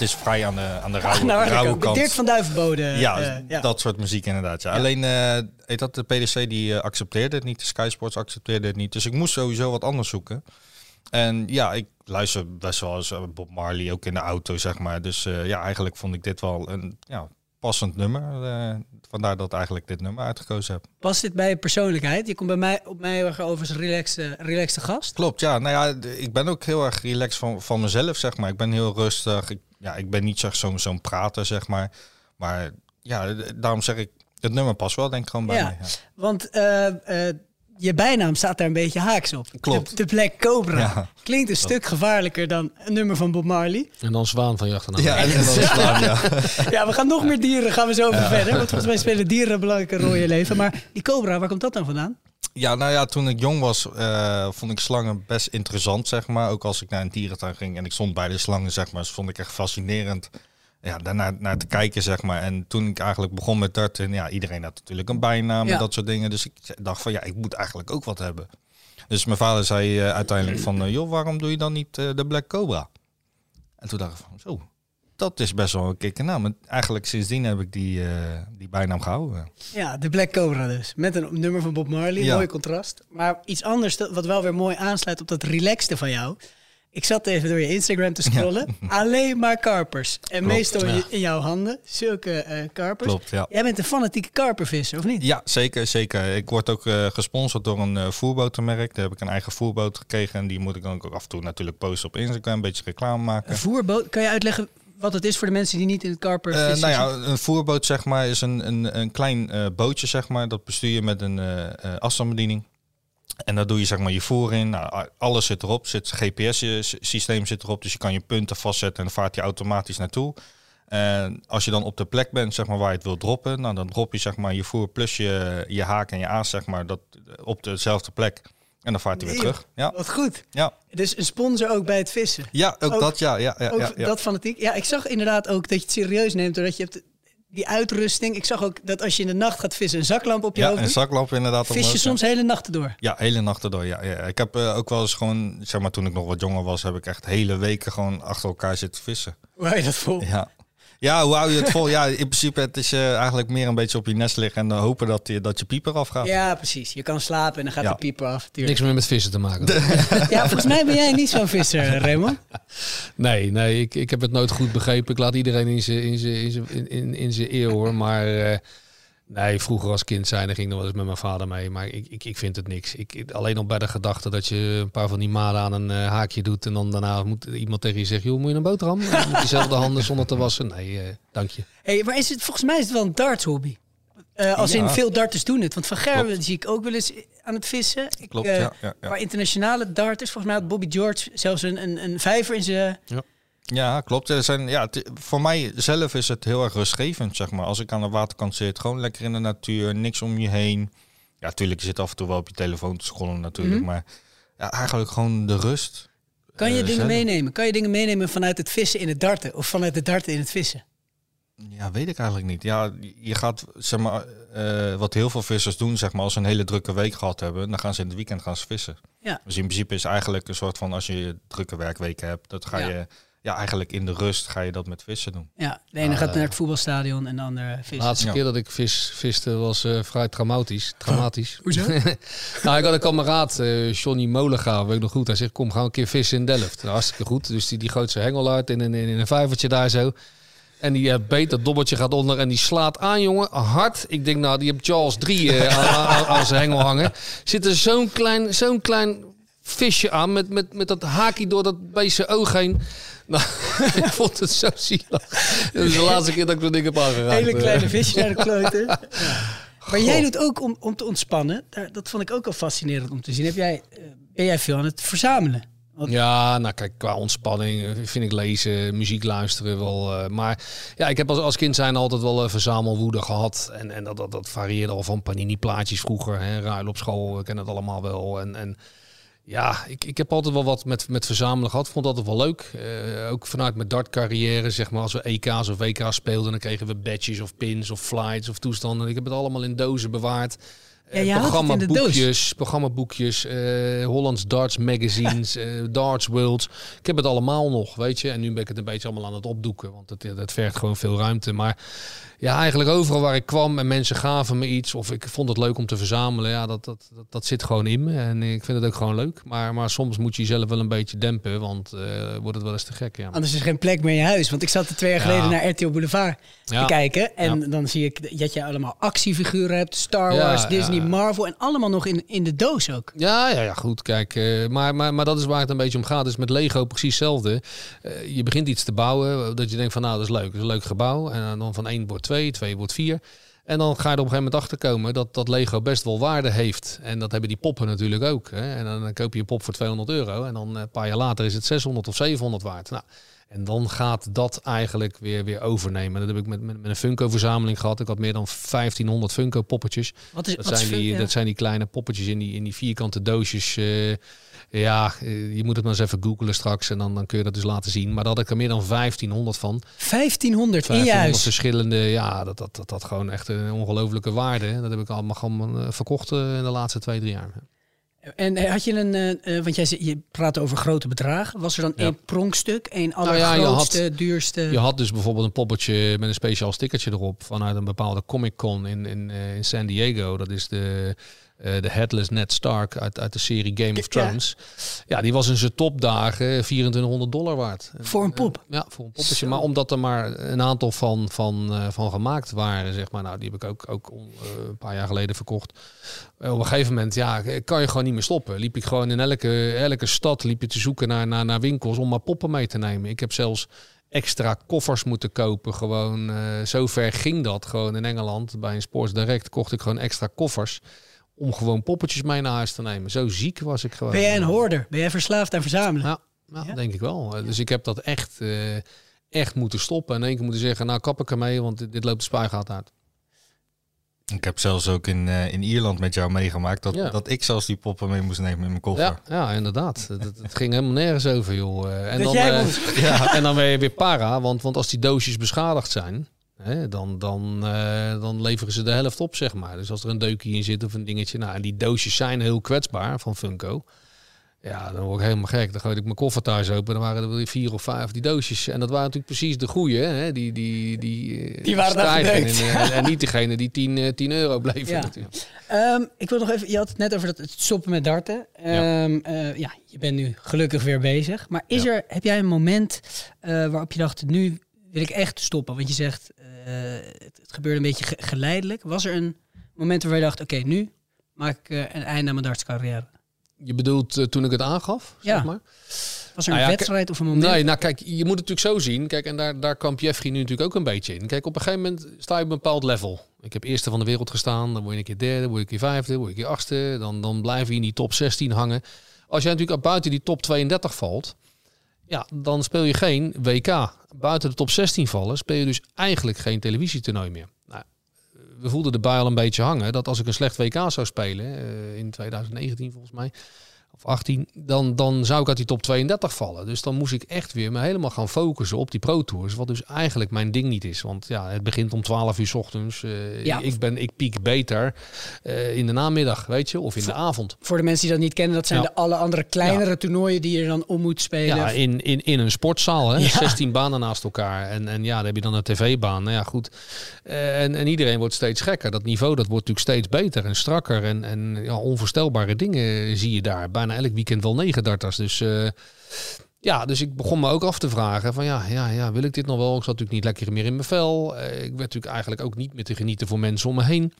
Het is vrij aan de, aan de rauwe, nou, rauwe kant. Dirk van Duivenbode. Ja, eh, ja. dat soort muziek inderdaad. Ja. Alleen eh heet dat de PDC die eh, accepteerde het niet, de Sky Sports accepteerde het niet. Dus ik moest sowieso wat anders zoeken. En ja, ik luister best wel eens Bob Marley ook in de auto, zeg maar. Dus ja, eigenlijk vond ik dit wel een ja, passend nummer. Vandaar dat ik eigenlijk dit nummer uitgekozen heb. Past dit bij je persoonlijkheid? Je komt bij mij op mij heel erg over als een relaxte, gast. Klopt, ja. Nou ja, ik ben ook heel erg relaxed van, van mezelf, zeg maar. Ik ben heel rustig. Ik, ja, ik ben niet zo'n zo'n prater, zeg maar. Maar ja, daarom zeg ik, het nummer past wel denk ik gewoon bij Ja. me. Ja. Want eh, eh, je bijnaam staat daar een beetje haaks op. Klopt. De, de Black Cobra. Ja. Klinkt een stuk gevaarlijker dan een nummer van Bob Marley. En dan Zwaan van Jacht en Ja, en, dan slaan, ja. Ja, we gaan nog meer dieren, gaan we zo over verder. Want volgens mij spelen dieren een belangrijke rol in je leven. Maar die Cobra, waar komt dat dan vandaan? Ja, nou ja, toen ik jong was, eh, vond ik slangen best interessant, zeg maar. Ook als ik naar een dierentuin ging en ik stond bij de slangen, zeg maar. Dat vond ik echt fascinerend. Ja, daarnaar naar te kijken, zeg maar. En toen ik eigenlijk begon met darten, ja, iedereen had natuurlijk een bijnaam Ja. en dat soort dingen. Dus ik dacht van, ja, ik moet eigenlijk ook wat hebben. Dus mijn vader zei eh, uiteindelijk van, eh, joh, waarom doe je dan niet de Black Cobra? En toen dacht ik van, zo, dat is best wel een kikke naam. En eigenlijk sindsdien heb ik die, eh, die bijnaam gehouden. Ja, de Black Cobra dus. Met een nummer van Bob Marley. Ja. Mooi contrast. Maar iets anders dat- wat wel weer mooi aansluit op dat relaxte van jou. Ik zat even door je Instagram te scrollen. Alleen maar karpers. En Klopt, meestal in, ja. in jouw handen. Zulke eh, karpers. Klopt, ja. Jij bent een fanatieke karpervisser, of niet? Ja, zeker, zeker. Ik word ook eh, gesponsord door een uh, voerbotenmerk. Daar heb ik een eigen voerboot gekregen. En die moet ik dan ook af en toe natuurlijk posten op Instagram. Een beetje reclame maken. Een voerboot. Kan je uitleggen wat het is voor de mensen die niet in het Eh, karpervissen nou ja, een voerboot zeg maar, is een, een, een klein eh, bootje, zeg maar. Dat bestuur je met een eh, afstandsbediening. En daar doe je zeg maar je voer in. Nou, alles zit erop. Zit GPS-systeem zit erop. Dus je kan je punten vastzetten en dan vaart je automatisch naartoe. En als je dan op de plek bent zeg maar, waar je het wil droppen, nou, dan drop je zeg maar, je voer plus je, je haak en je aas zeg maar, dat, op dezelfde plek. En dan vaart hij weer terug. Ja. Wat goed. Ja. Dus een sponsor ook bij het vissen. Ja, ook, dat, ja. ja, ja, ook ja, ja. dat fanatiek. Ja, ik zag inderdaad ook dat je het serieus neemt. Doordat je hebt die uitrusting. Ik zag ook dat als je in de nacht gaat vissen, een zaklamp op je Ja, hoofd een doet. zaklamp inderdaad. Vis je omhoog, ja. soms hele nachten door. Ja, hele nachten door. Ja, ja. Ik heb eh, ook wel eens gewoon, zeg maar, toen ik nog wat jonger was, heb ik echt hele weken gewoon achter elkaar zitten vissen. Waar je dat vol? Ja. Ja, hoe hou je het vol? Ja, in principe het is eh, eigenlijk meer een beetje op je nest liggen en dan hopen dat je, dat je pieper afgaat. Ja, precies. Je kan slapen en dan gaat Ja. de pieper af. tuurlijk. Niks meer met vissen te maken. Ja, volgens mij ben jij niet zo'n visser, Raymond. Nee, nee ik, ik heb het nooit goed begrepen. Ik laat iedereen in zijn in zijn- in zijn- in, in, in zijn eer hoor. Maar eh, nee, vroeger als kind zijn, dan ging ik nog wel eens met mijn vader mee. Maar ik, ik, ik vind het niks. Ik, alleen al bij de gedachte dat je een paar van die maden aan een eh, haakje doet. En dan daarna moet iemand tegen je zeggen, joh, moet je een boterham? Met diezelfde handen zonder te wassen? Nee, eh, dank je. Hey, maar is het, volgens mij is het wel een darts hobby. Eh, als Ja. in veel darters doen het. Want Van Gerwen zie ik ook wel eens aan het vissen. Ik, Klopt, eh, ja, ja, ja. Maar internationale darters, volgens mij had Bobby George zelfs een, een, een vijver in zijn... Ja, klopt. Er zijn, ja, voor mij zelf is het heel erg rustgevend, zeg maar. Als ik aan de waterkant zit, gewoon lekker in de natuur, niks om je heen. Ja, natuurlijk, je zit af en toe wel op je telefoon te scrollen natuurlijk, Mhm. maar ja, eigenlijk gewoon de rust. Kan je eh, dingen zelf. meenemen? Kan je dingen meenemen vanuit het vissen in het darten? Of vanuit het darten in het vissen? Ja, weet ik eigenlijk niet. Ja, je gaat, zeg maar, eh, wat heel veel vissers doen, zeg maar, als ze een hele drukke week gehad hebben, dan gaan ze in het weekend gaan ze vissen. Ja. Dus in principe is eigenlijk een soort van, als je drukke werkweken hebt, dat ga Ja. je, ja, eigenlijk in de rust ga je dat met vissen doen. Ja, de ene gaat naar het voetbalstadion en de andere De vissen. laatste keer dat ik vis, viste was eh, vrij traumatisch. traumatisch. Hoezo? nou, ik had een kameraad, eh, Johnny Molenga, weet ik nog goed. Hij zegt, kom, gaan we een keer vissen in Delft. Nou, hartstikke goed. Dus die, die gooit zijn hengel uit in een, in een vijvertje daar zo. En die uh, beet, dat dobbeltje gaat onder en die slaat aan, jongen, hard. Ik denk, nou, die heeft Charles 3 eh, aan, aan, aan zijn hengel hangen. Zit er zo'n klein, zo'n klein visje aan met, met, met dat haakje door dat beest zijn oog heen. Nou, ik vond het zo zielig. Dat is de laatste keer dat ik dat ding heb aangeraakt. Hele kleine visjes naar de kloten. Ja. Maar jij doet ook om, om te ontspannen. Dat vond ik ook al fascinerend om te zien. Heb jij, eh, ben jij veel aan het verzamelen? Want- Ja, nou kijk, qua ontspanning vind ik lezen, muziek luisteren wel. eh, maar ja, ik heb als, als kind zijn altijd wel een verzamelwoede gehad. En, en dat, dat, dat varieerde al van panini-plaatjes vroeger. Hè, ruil op school, ik ken het allemaal wel. En, en ja, ik, ik heb altijd wel wat met, met verzamelen gehad. Vond dat wel leuk. Eh, ook vanuit mijn dartcarrière, zeg maar, als we EK's of WK's speelden, dan kregen we badges of pins of flights of toestanden. Ik heb het allemaal in dozen bewaard. Ja, je houdt het in de doos. programmaboekjes, programmaboekjes, eh Hollands Darts magazines, Darts Worlds. Ik heb het allemaal nog, weet je. En nu ben ik het een beetje allemaal aan het opdoeken, want het, het vergt gewoon veel ruimte. Maar ja, eigenlijk overal waar ik kwam en mensen gaven me iets of ik vond het leuk om te verzamelen, ja, dat, dat, dat, dat zit gewoon in me. En ik vind het ook gewoon leuk. Maar, maar soms moet je jezelf wel een beetje dempen, want eh, wordt het wel eens te gek. Ja. Anders is er geen plek meer in je huis. Want ik zat er twee jaar Ja. geleden naar RTL Boulevard Ja. te kijken. En dan zie ik dat je allemaal actiefiguren hebt. Star Wars, Disney. Marvel. En allemaal nog in, in de doos ook. Ja, ja, ja, goed. Kijk, eh, maar, maar, maar dat is waar het een beetje om gaat. Dus met Lego precies hetzelfde. Eh, je begint iets te bouwen, dat je denkt van nou, dat is leuk. Dat is een leuk gebouw. En dan van één wordt twee, twee wordt vier. En dan ga je er op een gegeven moment achter komen dat, dat Lego best wel waarde heeft. En dat hebben die poppen natuurlijk ook. Hè? En dan, dan koop je een pop voor 200 euro. En dan eh, een paar jaar later is het 600 of 700 waard. Nou, en dan gaat dat eigenlijk weer, weer overnemen. Dat heb ik met, met, met een Funko-verzameling gehad. Ik had meer dan 1500 Funko-poppetjes. Wat is- dat, wat is zijn die, Fun- ja. dat zijn die kleine poppetjes in die, in die vierkante doosjes. eh, ja, eh, je moet het maar eens even googlen straks. En dan, dan kun je dat dus laten zien. Maar daar had ik er meer dan 1500 van. 1500 in je 1500 huis. verschillende. Ja, dat, dat, dat had gewoon echt een ongelofelijke waarde. Dat heb ik allemaal gewoon eh, verkocht in de laatste twee, drie jaar. En eh, had je een, eh, eh, want jij zei- je praat over grote bedragen. Was er dan Ja. één pronkstuk, één Nou ja, je allergrootste, had- duurste? Je had dus bijvoorbeeld een poppetje met een speciaal stickertje erop vanuit een bepaalde Comic Con in, in, in San Diego. Dat is de, de Headless Ned Stark uit, uit de serie Game of. Thrones. Ja, die was in zijn topdagen 2400 dollar waard. Voor een pop? Ja, voor een poppetje. Zo. Maar omdat er maar een aantal van, van, eh, van gemaakt waren, zeg maar. Nou, die heb ik ook, ook eh, een paar jaar geleden verkocht. Eh, op een gegeven moment, ja, kan je gewoon niet meer stoppen. Liep ik gewoon in elke, elke stad liep je te zoeken naar, naar, naar winkels om maar poppen mee te nemen. Ik heb zelfs extra koffers moeten kopen. Gewoon, eh zo ver ging dat. Gewoon in Engeland, bij een Sports Direct, kocht ik gewoon extra koffers. Om gewoon poppetjes mee naar huis te nemen. Zo ziek was ik gewoon. Ben jij een hoorder? Ben jij verslaafd aan verzamelen? Ja, ja, denk ik wel. Dus ik heb dat echt, eh, echt moeten stoppen. En in één keer moeten zeggen, nou kap ik ermee, want dit, dit loopt de spuigaat uit. Ik heb zelfs ook in, eh, in Ierland met jou meegemaakt dat, Ja. dat ik zelfs die poppen mee moest nemen in mijn koffer. Ja, ja inderdaad. Het, ging helemaal nergens over, joh. Eh, En Dat dan, jij moest. ja, en dan ben je weer para, want, want als die doosjes beschadigd zijn, hè, dan, dan, eh, dan leveren ze de helft op, zeg maar. Dus als er een deukje in zit of een dingetje. Nou, en die doosjes zijn heel kwetsbaar van Funko. Ja, dan word ik helemaal gek. Dan gooi ik mijn koffer thuis open. Dan waren er weer vier of vijf die doosjes. En dat waren natuurlijk precies de goeie. Hè? Die, die, die, eh, Die waren daar en, eh, en niet degene die 10, eh, 10 euro bleven. Ja. natuurlijk. Ehm, ik wil nog even, je had het net over dat het stoppen met darten. Ehm, eh, ja, je bent nu gelukkig weer bezig. Maar is er, heb jij een moment eh, waarop je dacht, nu wil ik echt stoppen? Want je zegt, eh, het, het gebeurde een beetje ge- geleidelijk. Was er een moment waar je dacht, oké, nu maak ik eh, een einde aan mijn dartscarrière? Je bedoelt eh, toen ik het aangaf, Ja. zeg maar? Was er een Nou ja, wedstrijd of een moment? Nee, nou kijk, je moet het natuurlijk zo zien. Kijk, en daar, daar kamp Jeffrey nu natuurlijk ook een beetje in. Kijk, op een gegeven moment sta je op een bepaald level. Ik heb eerste van de wereld gestaan, dan word je een keer derde, word je een keer vijfde, word je een keer achtste. Dan, dan blijf je in die top 16 hangen. Als jij natuurlijk buiten die top 32 valt, ja, dan speel je geen WK. Buiten de top 16 vallen, speel je dus eigenlijk geen televisietoernooi meer. Nou, we voelden de al een beetje hangen dat als ik een slecht WK zou spelen, eh, in 2019 volgens mij, of 18, dan, dan zou ik uit die top 32 vallen. Dus dan moest ik echt weer me helemaal gaan focussen op die Pro Tours. Wat dus eigenlijk mijn ding niet is. Want ja, het begint om 12 uur 's ochtends. Eh, Ja. ik, ben, ik piek beter eh, in de namiddag, weet je, of in de avond. Voor de mensen die dat niet kennen, dat zijn Ja. de alle andere kleinere toernooien die je dan om moet spelen. Ja, in, in, in een sportzaal, hè? Ja. 16 banen naast elkaar. En, en ja, dan heb je dan een tv-baan. Nou ja, goed. En, en iedereen wordt steeds gekker. Dat niveau dat wordt natuurlijk steeds beter en strakker. En, en ja, onvoorstelbare dingen zie je daar. Bijna elk weekend wel negen darters. Dus eh, ja, dus ik begon me ook af te vragen van ja, ja, ja, wil ik dit nog wel? Ik zat natuurlijk niet lekker meer in mijn vel. Eh, ik werd natuurlijk eigenlijk ook niet meer te genieten voor mensen om me heen.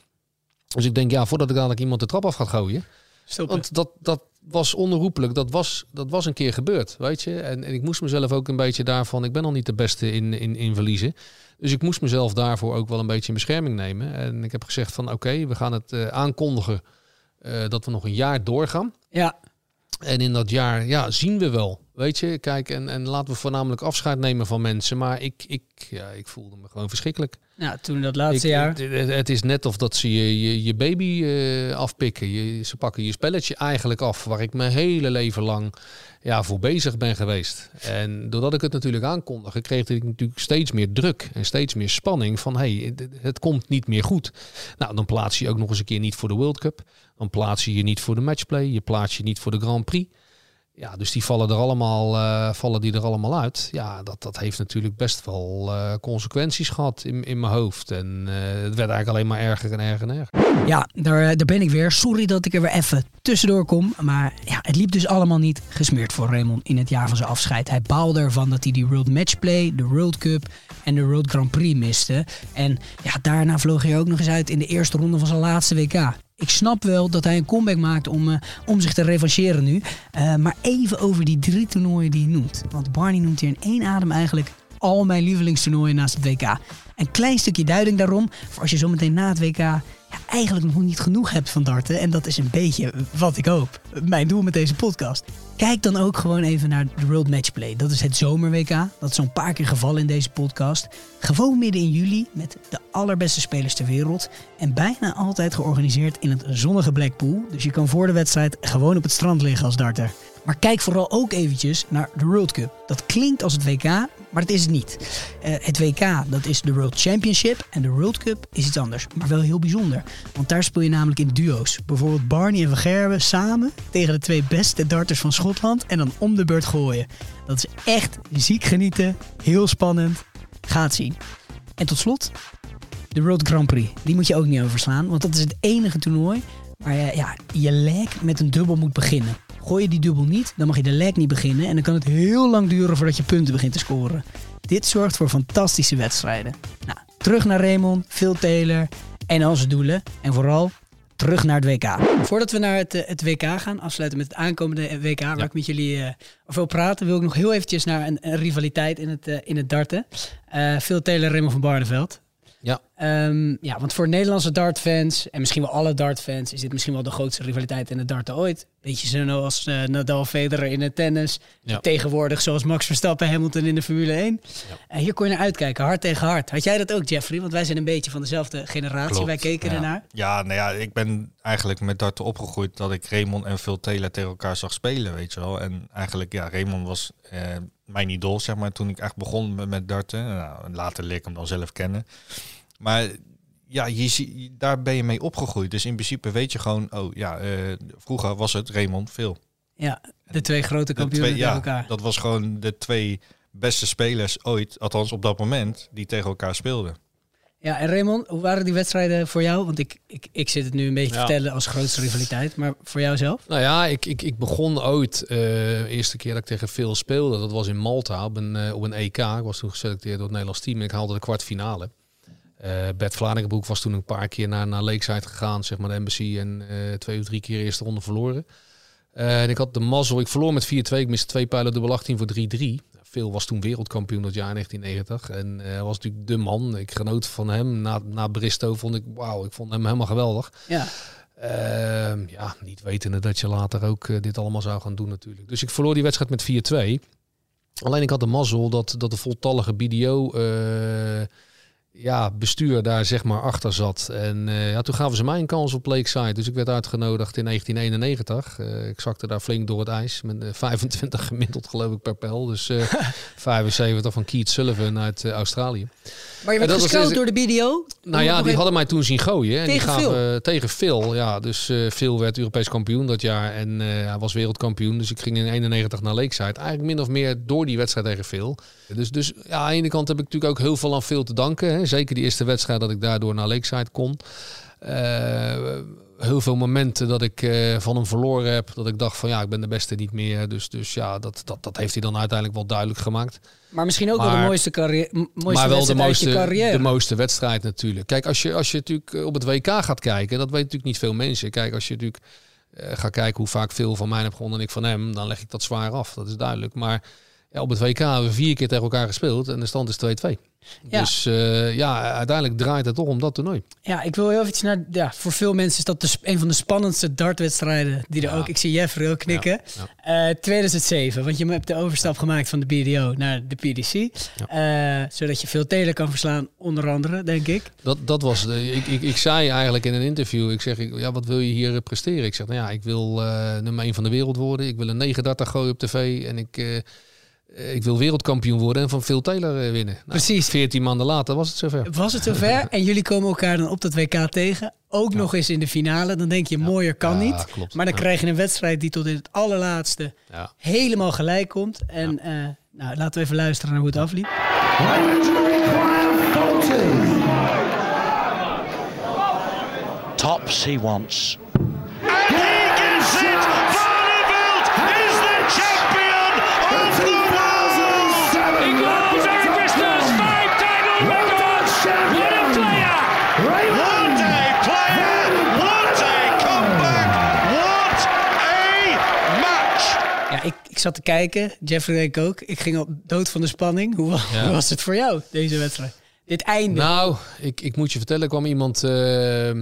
Dus ik denk, ja, voordat ik dadelijk iemand de trap af gaat gooien. Stoppen. Want dat, dat was onherroepelijk. Dat was, dat was een keer gebeurd, weet je. En, en ik moest mezelf ook een beetje daarvan... Ik ben al niet de beste in, in, in verliezen. Dus ik moest mezelf daarvoor ook wel een beetje in bescherming nemen. En ik heb gezegd van oké, we gaan het eh, aankondigen... eh, dat we nog een jaar doorgaan. Ja. En in dat jaar, ja, zien we wel. Weet je, kijk, en, en laten we voornamelijk afscheid nemen van mensen. Maar ik, ik, ja, ik voelde me gewoon verschrikkelijk. Nou, toen dat laatste Ik- jaar. Het, is net of dat ze je, je, je baby eh, afpikken. Je, ze pakken je spelletje eigenlijk af, waar ik mijn hele leven lang ja, voor bezig ben geweest. En doordat ik het natuurlijk aankondigde, kreeg ik natuurlijk steeds meer druk en steeds meer spanning van hey, het, het komt niet meer goed. Nou, dan plaats je je ook nog eens een keer niet voor de World Cup. Dan plaats je je niet voor de matchplay. Je plaats je niet voor de Grand Prix. Ja, dus die vallen er allemaal, eh, vallen die er allemaal uit. Ja, dat, dat heeft natuurlijk best wel eh, consequenties gehad in, in mijn hoofd. En eh, het werd eigenlijk alleen maar erger en erger en erger. Ja, daar, daar ben ik weer. Sorry dat ik er weer even tussendoor kom. Maar ja, het liep dus allemaal niet gesmeerd voor Raymond in het jaar van zijn afscheid. Hij baalde ervan dat hij die World Matchplay, de World Cup en de World Grand Prix miste. En ja, daarna vloog hij ook nog eens uit in de eerste ronde van zijn laatste WK. Ik snap wel dat hij een comeback maakt om, eh, om zich te revancheren nu. Eh, maar even over die drie toernooien die hij noemt. Want Barney noemt hier in één adem eigenlijk al mijn lievelingstoernooien naast het WK. Een klein stukje duiding daarom, voor als je zometeen na het WK eigenlijk nog niet genoeg hebt van darten. En dat is een beetje wat ik hoop. Mijn doel met deze podcast. Kijk dan ook gewoon even naar de World Matchplay. Dat is het zomer-WK. Dat is zo'n paar keer gevallen in deze podcast. Gewoon midden in juli met de allerbeste spelers ter wereld. En bijna altijd georganiseerd in het zonnige Blackpool. Dus je kan voor de wedstrijd gewoon op het strand liggen als darter. Maar kijk vooral ook eventjes naar de World Cup. Dat klinkt als het WK, maar dat is het niet. Eh, het WK, dat is de World Championship. En de World Cup is iets anders, maar wel heel bijzonder. Want daar speel je namelijk in duo's. Bijvoorbeeld Barney en Van Gerwen samen tegen de twee beste darters van Schotland. En dan om de beurt gooien. Dat is echt ziek genieten, heel spannend. Ga het zien. En tot slot, de World Grand Prix. Die moet je ook niet overslaan, want dat is het enige toernooi waar je ja, je leg met een dubbel moet beginnen. Gooi je die dubbel niet, dan mag je de leg niet beginnen en dan kan het heel lang duren voordat je punten begint te scoren. Dit zorgt voor fantastische wedstrijden. Nou, terug naar Raymond, Phil Taylor en onze doelen. En vooral terug naar het WK. Voordat we naar het, eh, het WK gaan, afsluiten met het aankomende WK, waar ik met jullie eh, over wil praten, wil ik nog heel eventjes naar een, een rivaliteit in het, eh, in het darten. Eh Phil Taylor, Raymond van Barneveld. Ja. Ehm, ja, want voor Nederlandse dartfans en misschien wel alle dartfans is dit misschien wel de grootste rivaliteit in het darten ooit. Beetje zoals eh, Nadal Federer in het tennis. Ja. Tegenwoordig zoals Max Verstappen Hamilton in de Formule 1. En hier kon je naar uitkijken, hard tegen hard. Had jij dat ook, Jeffrey? Want wij zijn een beetje van dezelfde generatie. Klopt, wij keken ja. ernaar. Ja, nou ja, ik ben eigenlijk met darten opgegroeid dat ik Raymond en Phil Taylor tegen elkaar zag spelen, weet je wel. En eigenlijk, ja, Raymond was eh, mijn idool, zeg maar, toen ik echt begon met, darten. Nou, later leer ik hem dan zelf kennen. Maar ja, je daar ben je mee opgegroeid. Dus in principe weet je gewoon, oh ja, eh, vroeger was het Raymond Phil. Ja, de twee grote kampioenen tegen ja, elkaar. dat was gewoon de twee beste spelers ooit, althans op dat moment, die tegen elkaar speelden. Ja, en Raymond, hoe waren die wedstrijden voor jou? Want ik, ik, ik zit het nu een beetje te vertellen als grootste rivaliteit. Maar voor jou zelf? Nou ja, ik, ik, ik begon ooit, eh, de eerste keer dat ik tegen Phil speelde, dat was in Malta op een, eh, op een EK. Ik was toen geselecteerd door het Nederlands team en ik haalde de kwartfinale. Eh Bert Vlaardingenbroek was toen een paar keer naar, naar Lakeside gegaan, zeg maar de embassy. En twee of drie keer de eerste ronde verloren. En ik had de mazzel, ik verloor met 4-2, ik miste twee pijlen dubbel 18 voor 3-3. Phil was toen wereldkampioen dat jaar in 1990. En eh, hij was natuurlijk de man. Ik genoot van hem. Na, na Bristow vond ik, wauw, ik vond hem helemaal geweldig. Ja. Ehm, ja, niet wetende dat je later ook eh, dit allemaal zou gaan doen natuurlijk. Dus ik verloor die wedstrijd met 4-2. Alleen ik had de mazzel dat, dat de voltallige BDO eh, ja, bestuur daar zeg maar achter zat. En eh, ja, toen gaven ze mij een kans op Lakeside. Dus ik werd uitgenodigd in 1991. Eh, ik zakte daar flink door het ijs. Met eh, 25 gemiddeld geloof ik per pijl. Dus eh 75 van Keith Sullivan uit eh, Australië. Maar je werd was gescout dus- door de BDO? Nou ja, die hadden mij toen zien gooien. En Tegen die gaven, Phil? eh, tegen Phil, ja. Dus eh Phil werd Europees kampioen dat jaar. En eh, hij was wereldkampioen. Dus ik ging in 91 naar Lakeside. Eigenlijk min of meer door die wedstrijd tegen Phil. Dus, dus ja, aan de ene kant heb ik natuurlijk ook heel veel aan Phil te danken. Hè. Zeker die eerste wedstrijd dat ik daardoor naar Lakeside kon. Eh, heel veel momenten dat ik eh, van hem verloren heb. Dat ik dacht van ja, ik ben de beste niet meer. Dus, dus ja, dat, dat, dat heeft hij dan uiteindelijk wel duidelijk gemaakt. Maar misschien ook wel de mooiste, carrière, mooiste maar wel de mooiste, carrière. de mooiste wedstrijd natuurlijk. Kijk, als je, als je natuurlijk eh, op het WK gaat kijken, dat weten natuurlijk niet veel mensen. Kijk, als je natuurlijk eh, gaat kijken hoe vaak veel van mij heb gewonnen en ik van hem, dan leg ik dat zwaar af. Dat is duidelijk. Maar ja, op het WK hebben we vier keer tegen elkaar gespeeld en de stand is 2-2. Ja. Dus eh, ja, uiteindelijk draait het toch om dat toernooi. Ja, ik wil heel even naar. Ja, voor veel mensen is dat de, sp- een van de spannendste dartwedstrijden die er ook. Ik zie Jeffrey ook knikken. Eh, 2007, want je hebt de overstap gemaakt van de BDO naar de PDC. Eh, zodat je veel telen kan verslaan, onder andere, denk ik. Dat, dat was de, ik, ik, ik zei eigenlijk in een interview, ik zeg, ik, ja, wat wil je hier eh, presteren? Ik zeg, nou ja, ik wil eh, nummer 1 van de wereld worden. Ik wil een 39 gooien op tv en ik, eh, eh, ik wil wereldkampioen worden en van Phil Taylor eh, winnen. Nou, Precies. 14 maanden later was het zover. Was het zover en jullie komen elkaar dan op dat WK tegen. Ook nog eens in de finale. Dan denk je, mooier kan Ja, niet. klopt. Maar dan Ja. krijg je een wedstrijd die tot in het allerlaatste Ja. helemaal gelijk komt. En eh, nou, laten we even luisteren naar hoe het afliep. Tops he wants. gets it! Zat te kijken. Jeffrey denk ik ook. Ik ging al dood van de spanning. Hoe, wa- Ja. hoe was het voor jou, deze wedstrijd? Dit einde. Nou, ik, ik moet je vertellen, er kwam iemand eh, eh,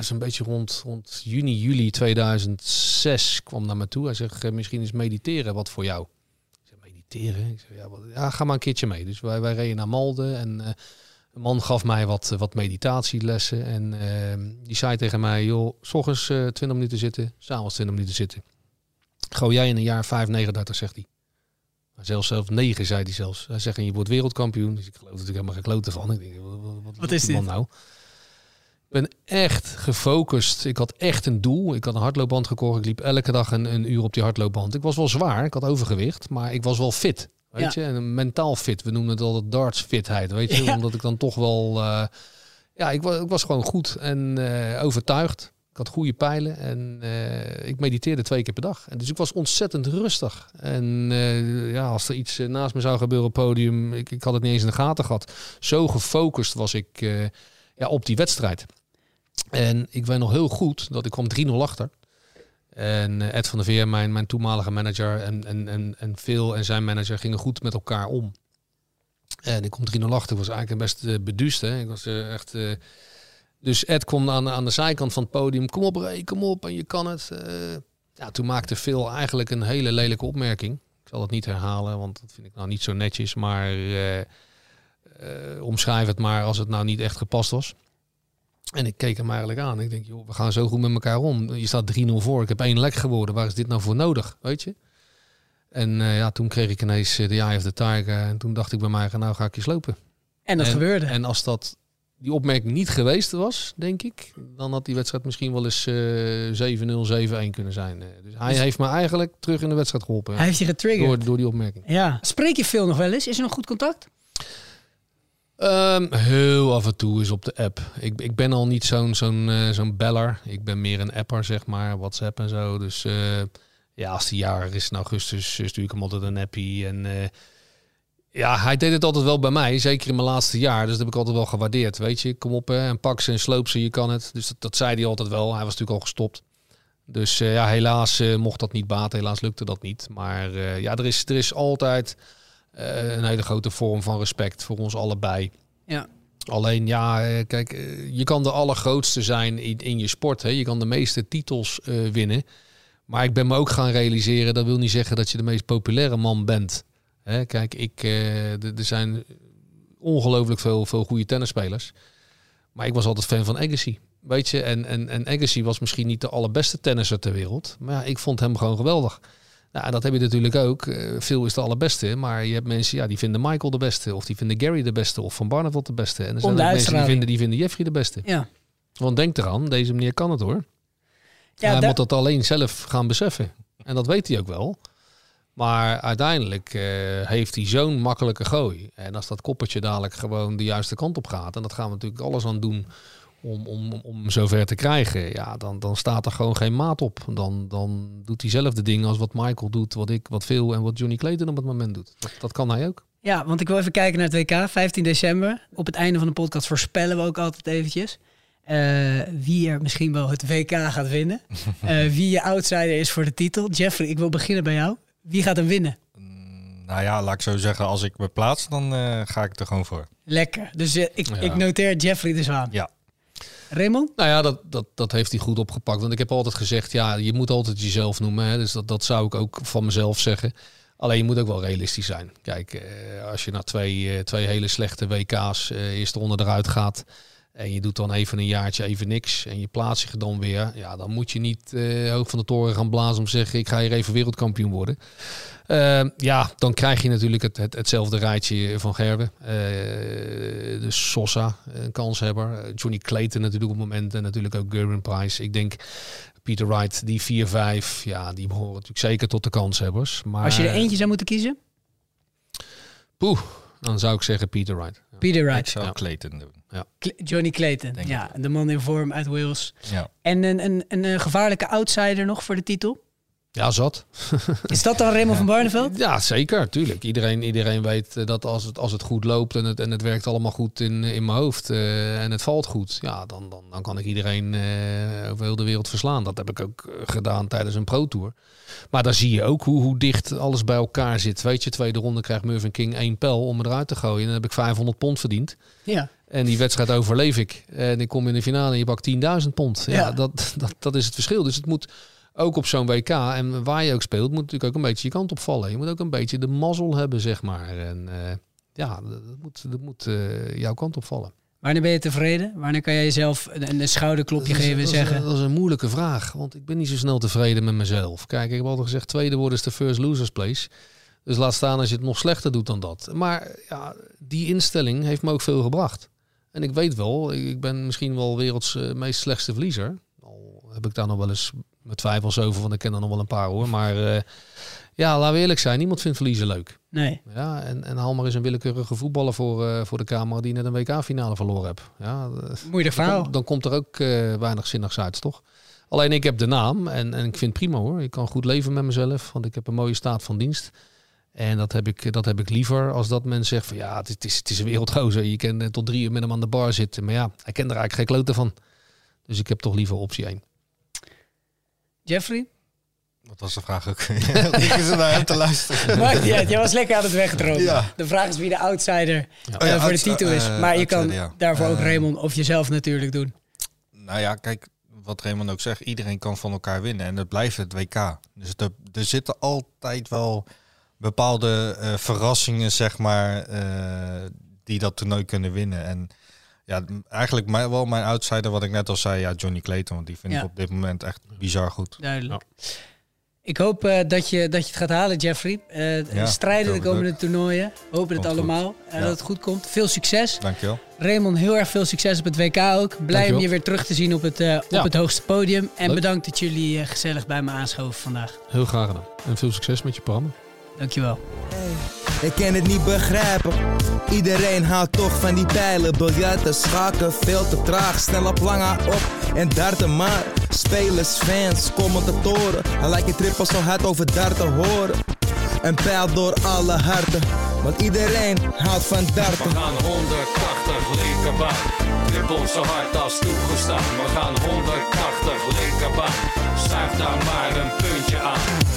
zo'n beetje rond, rond juni, juli 2006 kwam naar me toe. Hij zegt, eh, misschien is mediteren wat voor jou. Ik zeg, mediteren? Ik zeg, ja, wat, ja, ga maar een keertje mee. Dus wij, wij reden naar Malden en een man gaf mij wat, wat meditatielessen. En eh, die zei tegen mij, joh, s ochtends eh 20 minuten zitten, s'avonds 20 minuten zitten. Gooi jij in een jaar 5, 39, zegt hij. Maar zelfs zelfs 9, zei hij zelfs. Hij zegt, en je wordt wereldkampioen. Dus ik geloof natuurlijk helemaal geen klote van. Ik denk, wat, wat, wat, Wat is dit? nou? Ik ben echt gefocust. Ik had echt een doel. Ik had een hardloopband gekocht. Ik liep elke dag een, een uur op die hardloopband. Ik was wel zwaar. Ik had overgewicht. Maar ik was wel fit. Weet Ja. je? En mentaal fit. We noemen het altijd darts fitheid. Weet je? Ja. Omdat ik dan toch wel... eh, ja, ik, ik was gewoon goed en eh, overtuigd. Had goede pijlen en eh, ik mediteerde twee keer per dag. En dus ik was ontzettend rustig. En eh, ja, als er iets eh, naast me zou gebeuren op het podium, ik, ik had het niet eens in de gaten gehad. Zo gefocust was ik ja, op die wedstrijd. En ik weet nog heel goed dat ik kwam 3-0 achter. En Ed van der Veer, mijn, mijn toenmalige manager, en, en, en, en Phil en zijn manager gingen goed met elkaar om. En ik kom 3-0 achter. Ik was eigenlijk best beduust. Hè. Ik was echt... dus Ed kwam aan, aan de zijkant van het podium. Kom op Ray, kom op en je kan het. Eh, ja, toen maakte Phil eigenlijk een hele lelijke opmerking. Ik zal het niet herhalen, want dat vind ik nou niet zo netjes. Maar eh, eh, omschrijf het maar als het nou niet echt gepast was. En ik keek hem eigenlijk aan. Ik denk, joh, we gaan zo goed met elkaar om. Je staat 3-0 voor. Ik heb één lek geworden. Waar is dit nou voor nodig? Weet je? En ja, toen kreeg ik ineens de Eye of the Tiger. En toen dacht ik bij mij, nou ga ik je slopen. En dat gebeurde. En als dat die opmerking niet geweest was, denk ik, dan had die wedstrijd misschien wel eens eh 7-0, 7-1 kunnen zijn. Eh, Dus hij Dus- heeft me eigenlijk terug in de wedstrijd geholpen. Hij heeft je getriggerd. Door, door die opmerking. Ja. Spreek je veel nog wel eens? Is er nog goed contact? Ehm, heel af en toe is op de app. Ik, ik ben al niet zo'n zo'n eh, zo'n beller. Ik ben meer een apper, zeg maar. WhatsApp en zo. Dus eh, ja, als die jarig is in augustus, stuur ik hem altijd een appie. En eh, ja, hij deed het altijd wel bij mij. Zeker in mijn laatste jaar. Dus dat heb ik altijd wel gewaardeerd. Weet je, kom op hè, en pak ze en sloop ze, je kan het. Dus dat, dat zei hij altijd wel. Hij was natuurlijk al gestopt. Dus eh, ja, helaas eh, mocht dat niet baten. Helaas lukte dat niet. Maar eh, ja, er is, er is altijd een hele grote vorm van respect voor ons allebei. Ja. Alleen ja, kijk, je kan de allergrootste zijn in, in je sport. Hè? Je kan de meeste titels winnen. Maar ik ben me ook gaan realiseren, dat wil niet zeggen dat je de meest populaire man bent. Hè? Kijk, ik, eh, er zijn ongelooflijk veel, veel goede tennisspelers. Maar ik was altijd fan van Agassi. Weet je, en, en, en Agassi was misschien niet de allerbeste tennisser ter wereld. Maar ja, ik vond hem gewoon geweldig. Nou, dat heb je natuurlijk ook. Eh, Phil is de allerbeste, maar je hebt mensen ja, die vinden Michael de beste, of die vinden Gary de beste, of Van Barneveld de beste. En er zijn ook mensen die vinden, die vinden Jeffrey de beste. Ja. Want denk eraan, deze meneer kan het hoor. Ja, hij moet dat alleen zelf gaan beseffen. En dat weet hij ook wel. Maar uiteindelijk eh, heeft hij zo'n makkelijke gooi. En als dat koppertje dadelijk gewoon de juiste kant op gaat, en dat gaan we natuurlijk alles aan doen om, om, om zover te krijgen, ja, dan, dan staat er gewoon geen maat op. Dan, dan doet hij zelf de dingen als wat Michael doet, wat ik, wat Phil en wat Johnny Clayton op het moment doet. Dat, dat kan hij ook. Ja, want ik wil even kijken naar het WK, 15 december. Op het einde van de podcast voorspellen we ook altijd eventjes. eh, wie er misschien wel het WK gaat winnen. Eh, wie je outsider is voor de titel. Jeffrey, ik wil beginnen bij jou. Wie gaat hem winnen? Nou ja, laat ik zo zeggen, als ik me plaats, dan eh, ga ik er gewoon voor. Lekker. Dus eh, ik, Ja. ik noteer Jeffrey de Zwaan. Ja. Raymond? Nou ja, dat, dat, dat heeft hij goed opgepakt. Want ik heb altijd gezegd, ja, je moet altijd jezelf noemen. Hè? Dus dat, dat zou ik ook van mezelf zeggen. Alleen je moet ook wel realistisch zijn. Kijk, eh, als je na twee, eh, twee hele slechte WK's eh, eerste ronde eruit gaat... en je doet dan even een jaartje even niks... en je plaatst je dan weer... ja, dan moet je niet eh, hoog van de toren gaan blazen om te zeggen... ik ga hier even wereldkampioen worden. Eh, ja, dan krijg je natuurlijk het, het, hetzelfde rijtje van Gerben. Eh, de Sosa, een kanshebber. Johnny Clayton natuurlijk op het moment. En natuurlijk ook Gerben Price. Ik denk Peter Wright, die 4-5. Ja, die behoren natuurlijk zeker tot de kanshebbers. Maar, Als je er eentje zou moeten kiezen? Poeh, dan zou ik zeggen Peter Wright. Peter Wright. Ik zou. Clayton doen. Ja. Johnny Clayton. Denk ja, de man in vorm uit Wales. Ja. En een, een, een, eh, gevaarlijke outsider nog voor de titel? Ja, zat. Is dat dan Raymond van Barneveld? Ja, zeker, tuurlijk. Iedereen, iedereen weet eh, dat als het, als het goed loopt en het, en het werkt allemaal goed in, in mijn hoofd eh, en het valt goed, ja, dan, dan, dan kan ik iedereen eh, over heel de wereld verslaan. Dat heb ik ook gedaan tijdens een Pro Tour. Maar daar zie je ook hoe, hoe dicht alles bij elkaar zit. Weet je, tweede ronde krijgt Mervyn King één pijl om me eruit te gooien. En dan heb ik 500 pond verdiend. Ja. En die wedstrijd overleef ik. En ik kom in de finale en je pakt 10.000 pond. Ja, Ja. Dat, dat, dat is het verschil. Dus het moet ook op zo'n WK en waar je ook speelt, moet natuurlijk ook een beetje je kant op vallen. Je moet ook een beetje de mazzel hebben, zeg maar. En eh, ja, dat moet, dat moet eh, jouw kant op vallen. Wanneer ben je tevreden? Wanneer kan jij jezelf een, een schouderklopje Dat is- geven en is- zeggen... Dat is een moeilijke vraag, want ik ben niet zo snel tevreden met mezelf. Kijk, ik heb altijd gezegd, tweede worden is de first losers place. Dus laat staan als je het nog slechter doet dan dat. Maar ja, die instelling heeft me ook veel gebracht. En ik weet wel, ik ik ben misschien wel werelds eh, meest slechtste verliezer. Al heb ik daar nog wel eens met twijfels over, want ik ken er nog wel een paar hoor. Maar eh, ja, laten we eerlijk zijn, niemand vindt verliezen leuk. Nee. Ja, en, en haal maar eens een willekeurige voetballer voor, eh, voor de camera die net een WK-finale verloren hebt. Ja, eh, Moeilijk dan, verhaal. komt- dan komt er ook weinig zinnigs uit, toch? Alleen ik heb de naam en, en ik vind het prima hoor. Ik kan goed leven met mezelf, want ik heb een mooie staat van dienst. En dat heb ik, dat heb ik liever als dat men zegt van ja, het is, het is, het is een wereldgozer. Je kan tot drie uur met hem aan de bar zitten. Maar ja, hij kent er eigenlijk geen klote van. Dus ik heb toch liever optie 1. Jeffrey? Wat was de vraag ook? ik zit naar hem te luisteren. Maakt niet uit, jij was lekker aan het wegdromen. Ja. De vraag is wie de outsider Oh voor de titel is. eh, maar je kan daarvoor ook Eh, Raymond of jezelf natuurlijk doen. Nou ja, kijk, wat Raymond ook zegt, iedereen kan van elkaar winnen. En het blijft het WK. Dus er, er zitten altijd wel bepaalde eh, verrassingen, zeg maar, die dat toernooi kunnen winnen. En ja, eigenlijk mijn, wel mijn outsider, wat ik net al zei, ja, Johnny Clayton. Want die vind Ja. ik op dit moment echt bizar goed. Duidelijk. Ik hoop eh, dat, je, dat je het gaat halen, Jeffrey. Eh, Ja, strijden de komende toernooien. Hopen het allemaal. En Ja. dat het goed komt. Veel succes. Dankjewel. Raymond, heel erg veel succes op het WK ook. Blij om je weer terug te zien op het, eh, op Ja. het hoogste podium. En Leuk. bedankt dat jullie eh, gezellig bij me aanschoven vandaag. Heel graag gedaan. En veel succes met je programma. Dankjewel. Ik kan het niet begrijpen. Iedereen houdt toch van die pijlen. Biljarten, schaken, veel te traag. Snel op lange op en darten maar. Spelers, fans, commentatoren. Hij lijkt je trippel zo hard over darten horen. Een pijl door alle harten. Want iedereen houdt van darten. We gaan 180 linkerbaan. Trippel zo hard als toegestaan. We gaan 180 linkerbaan. Schuif daar maar een puntje aan.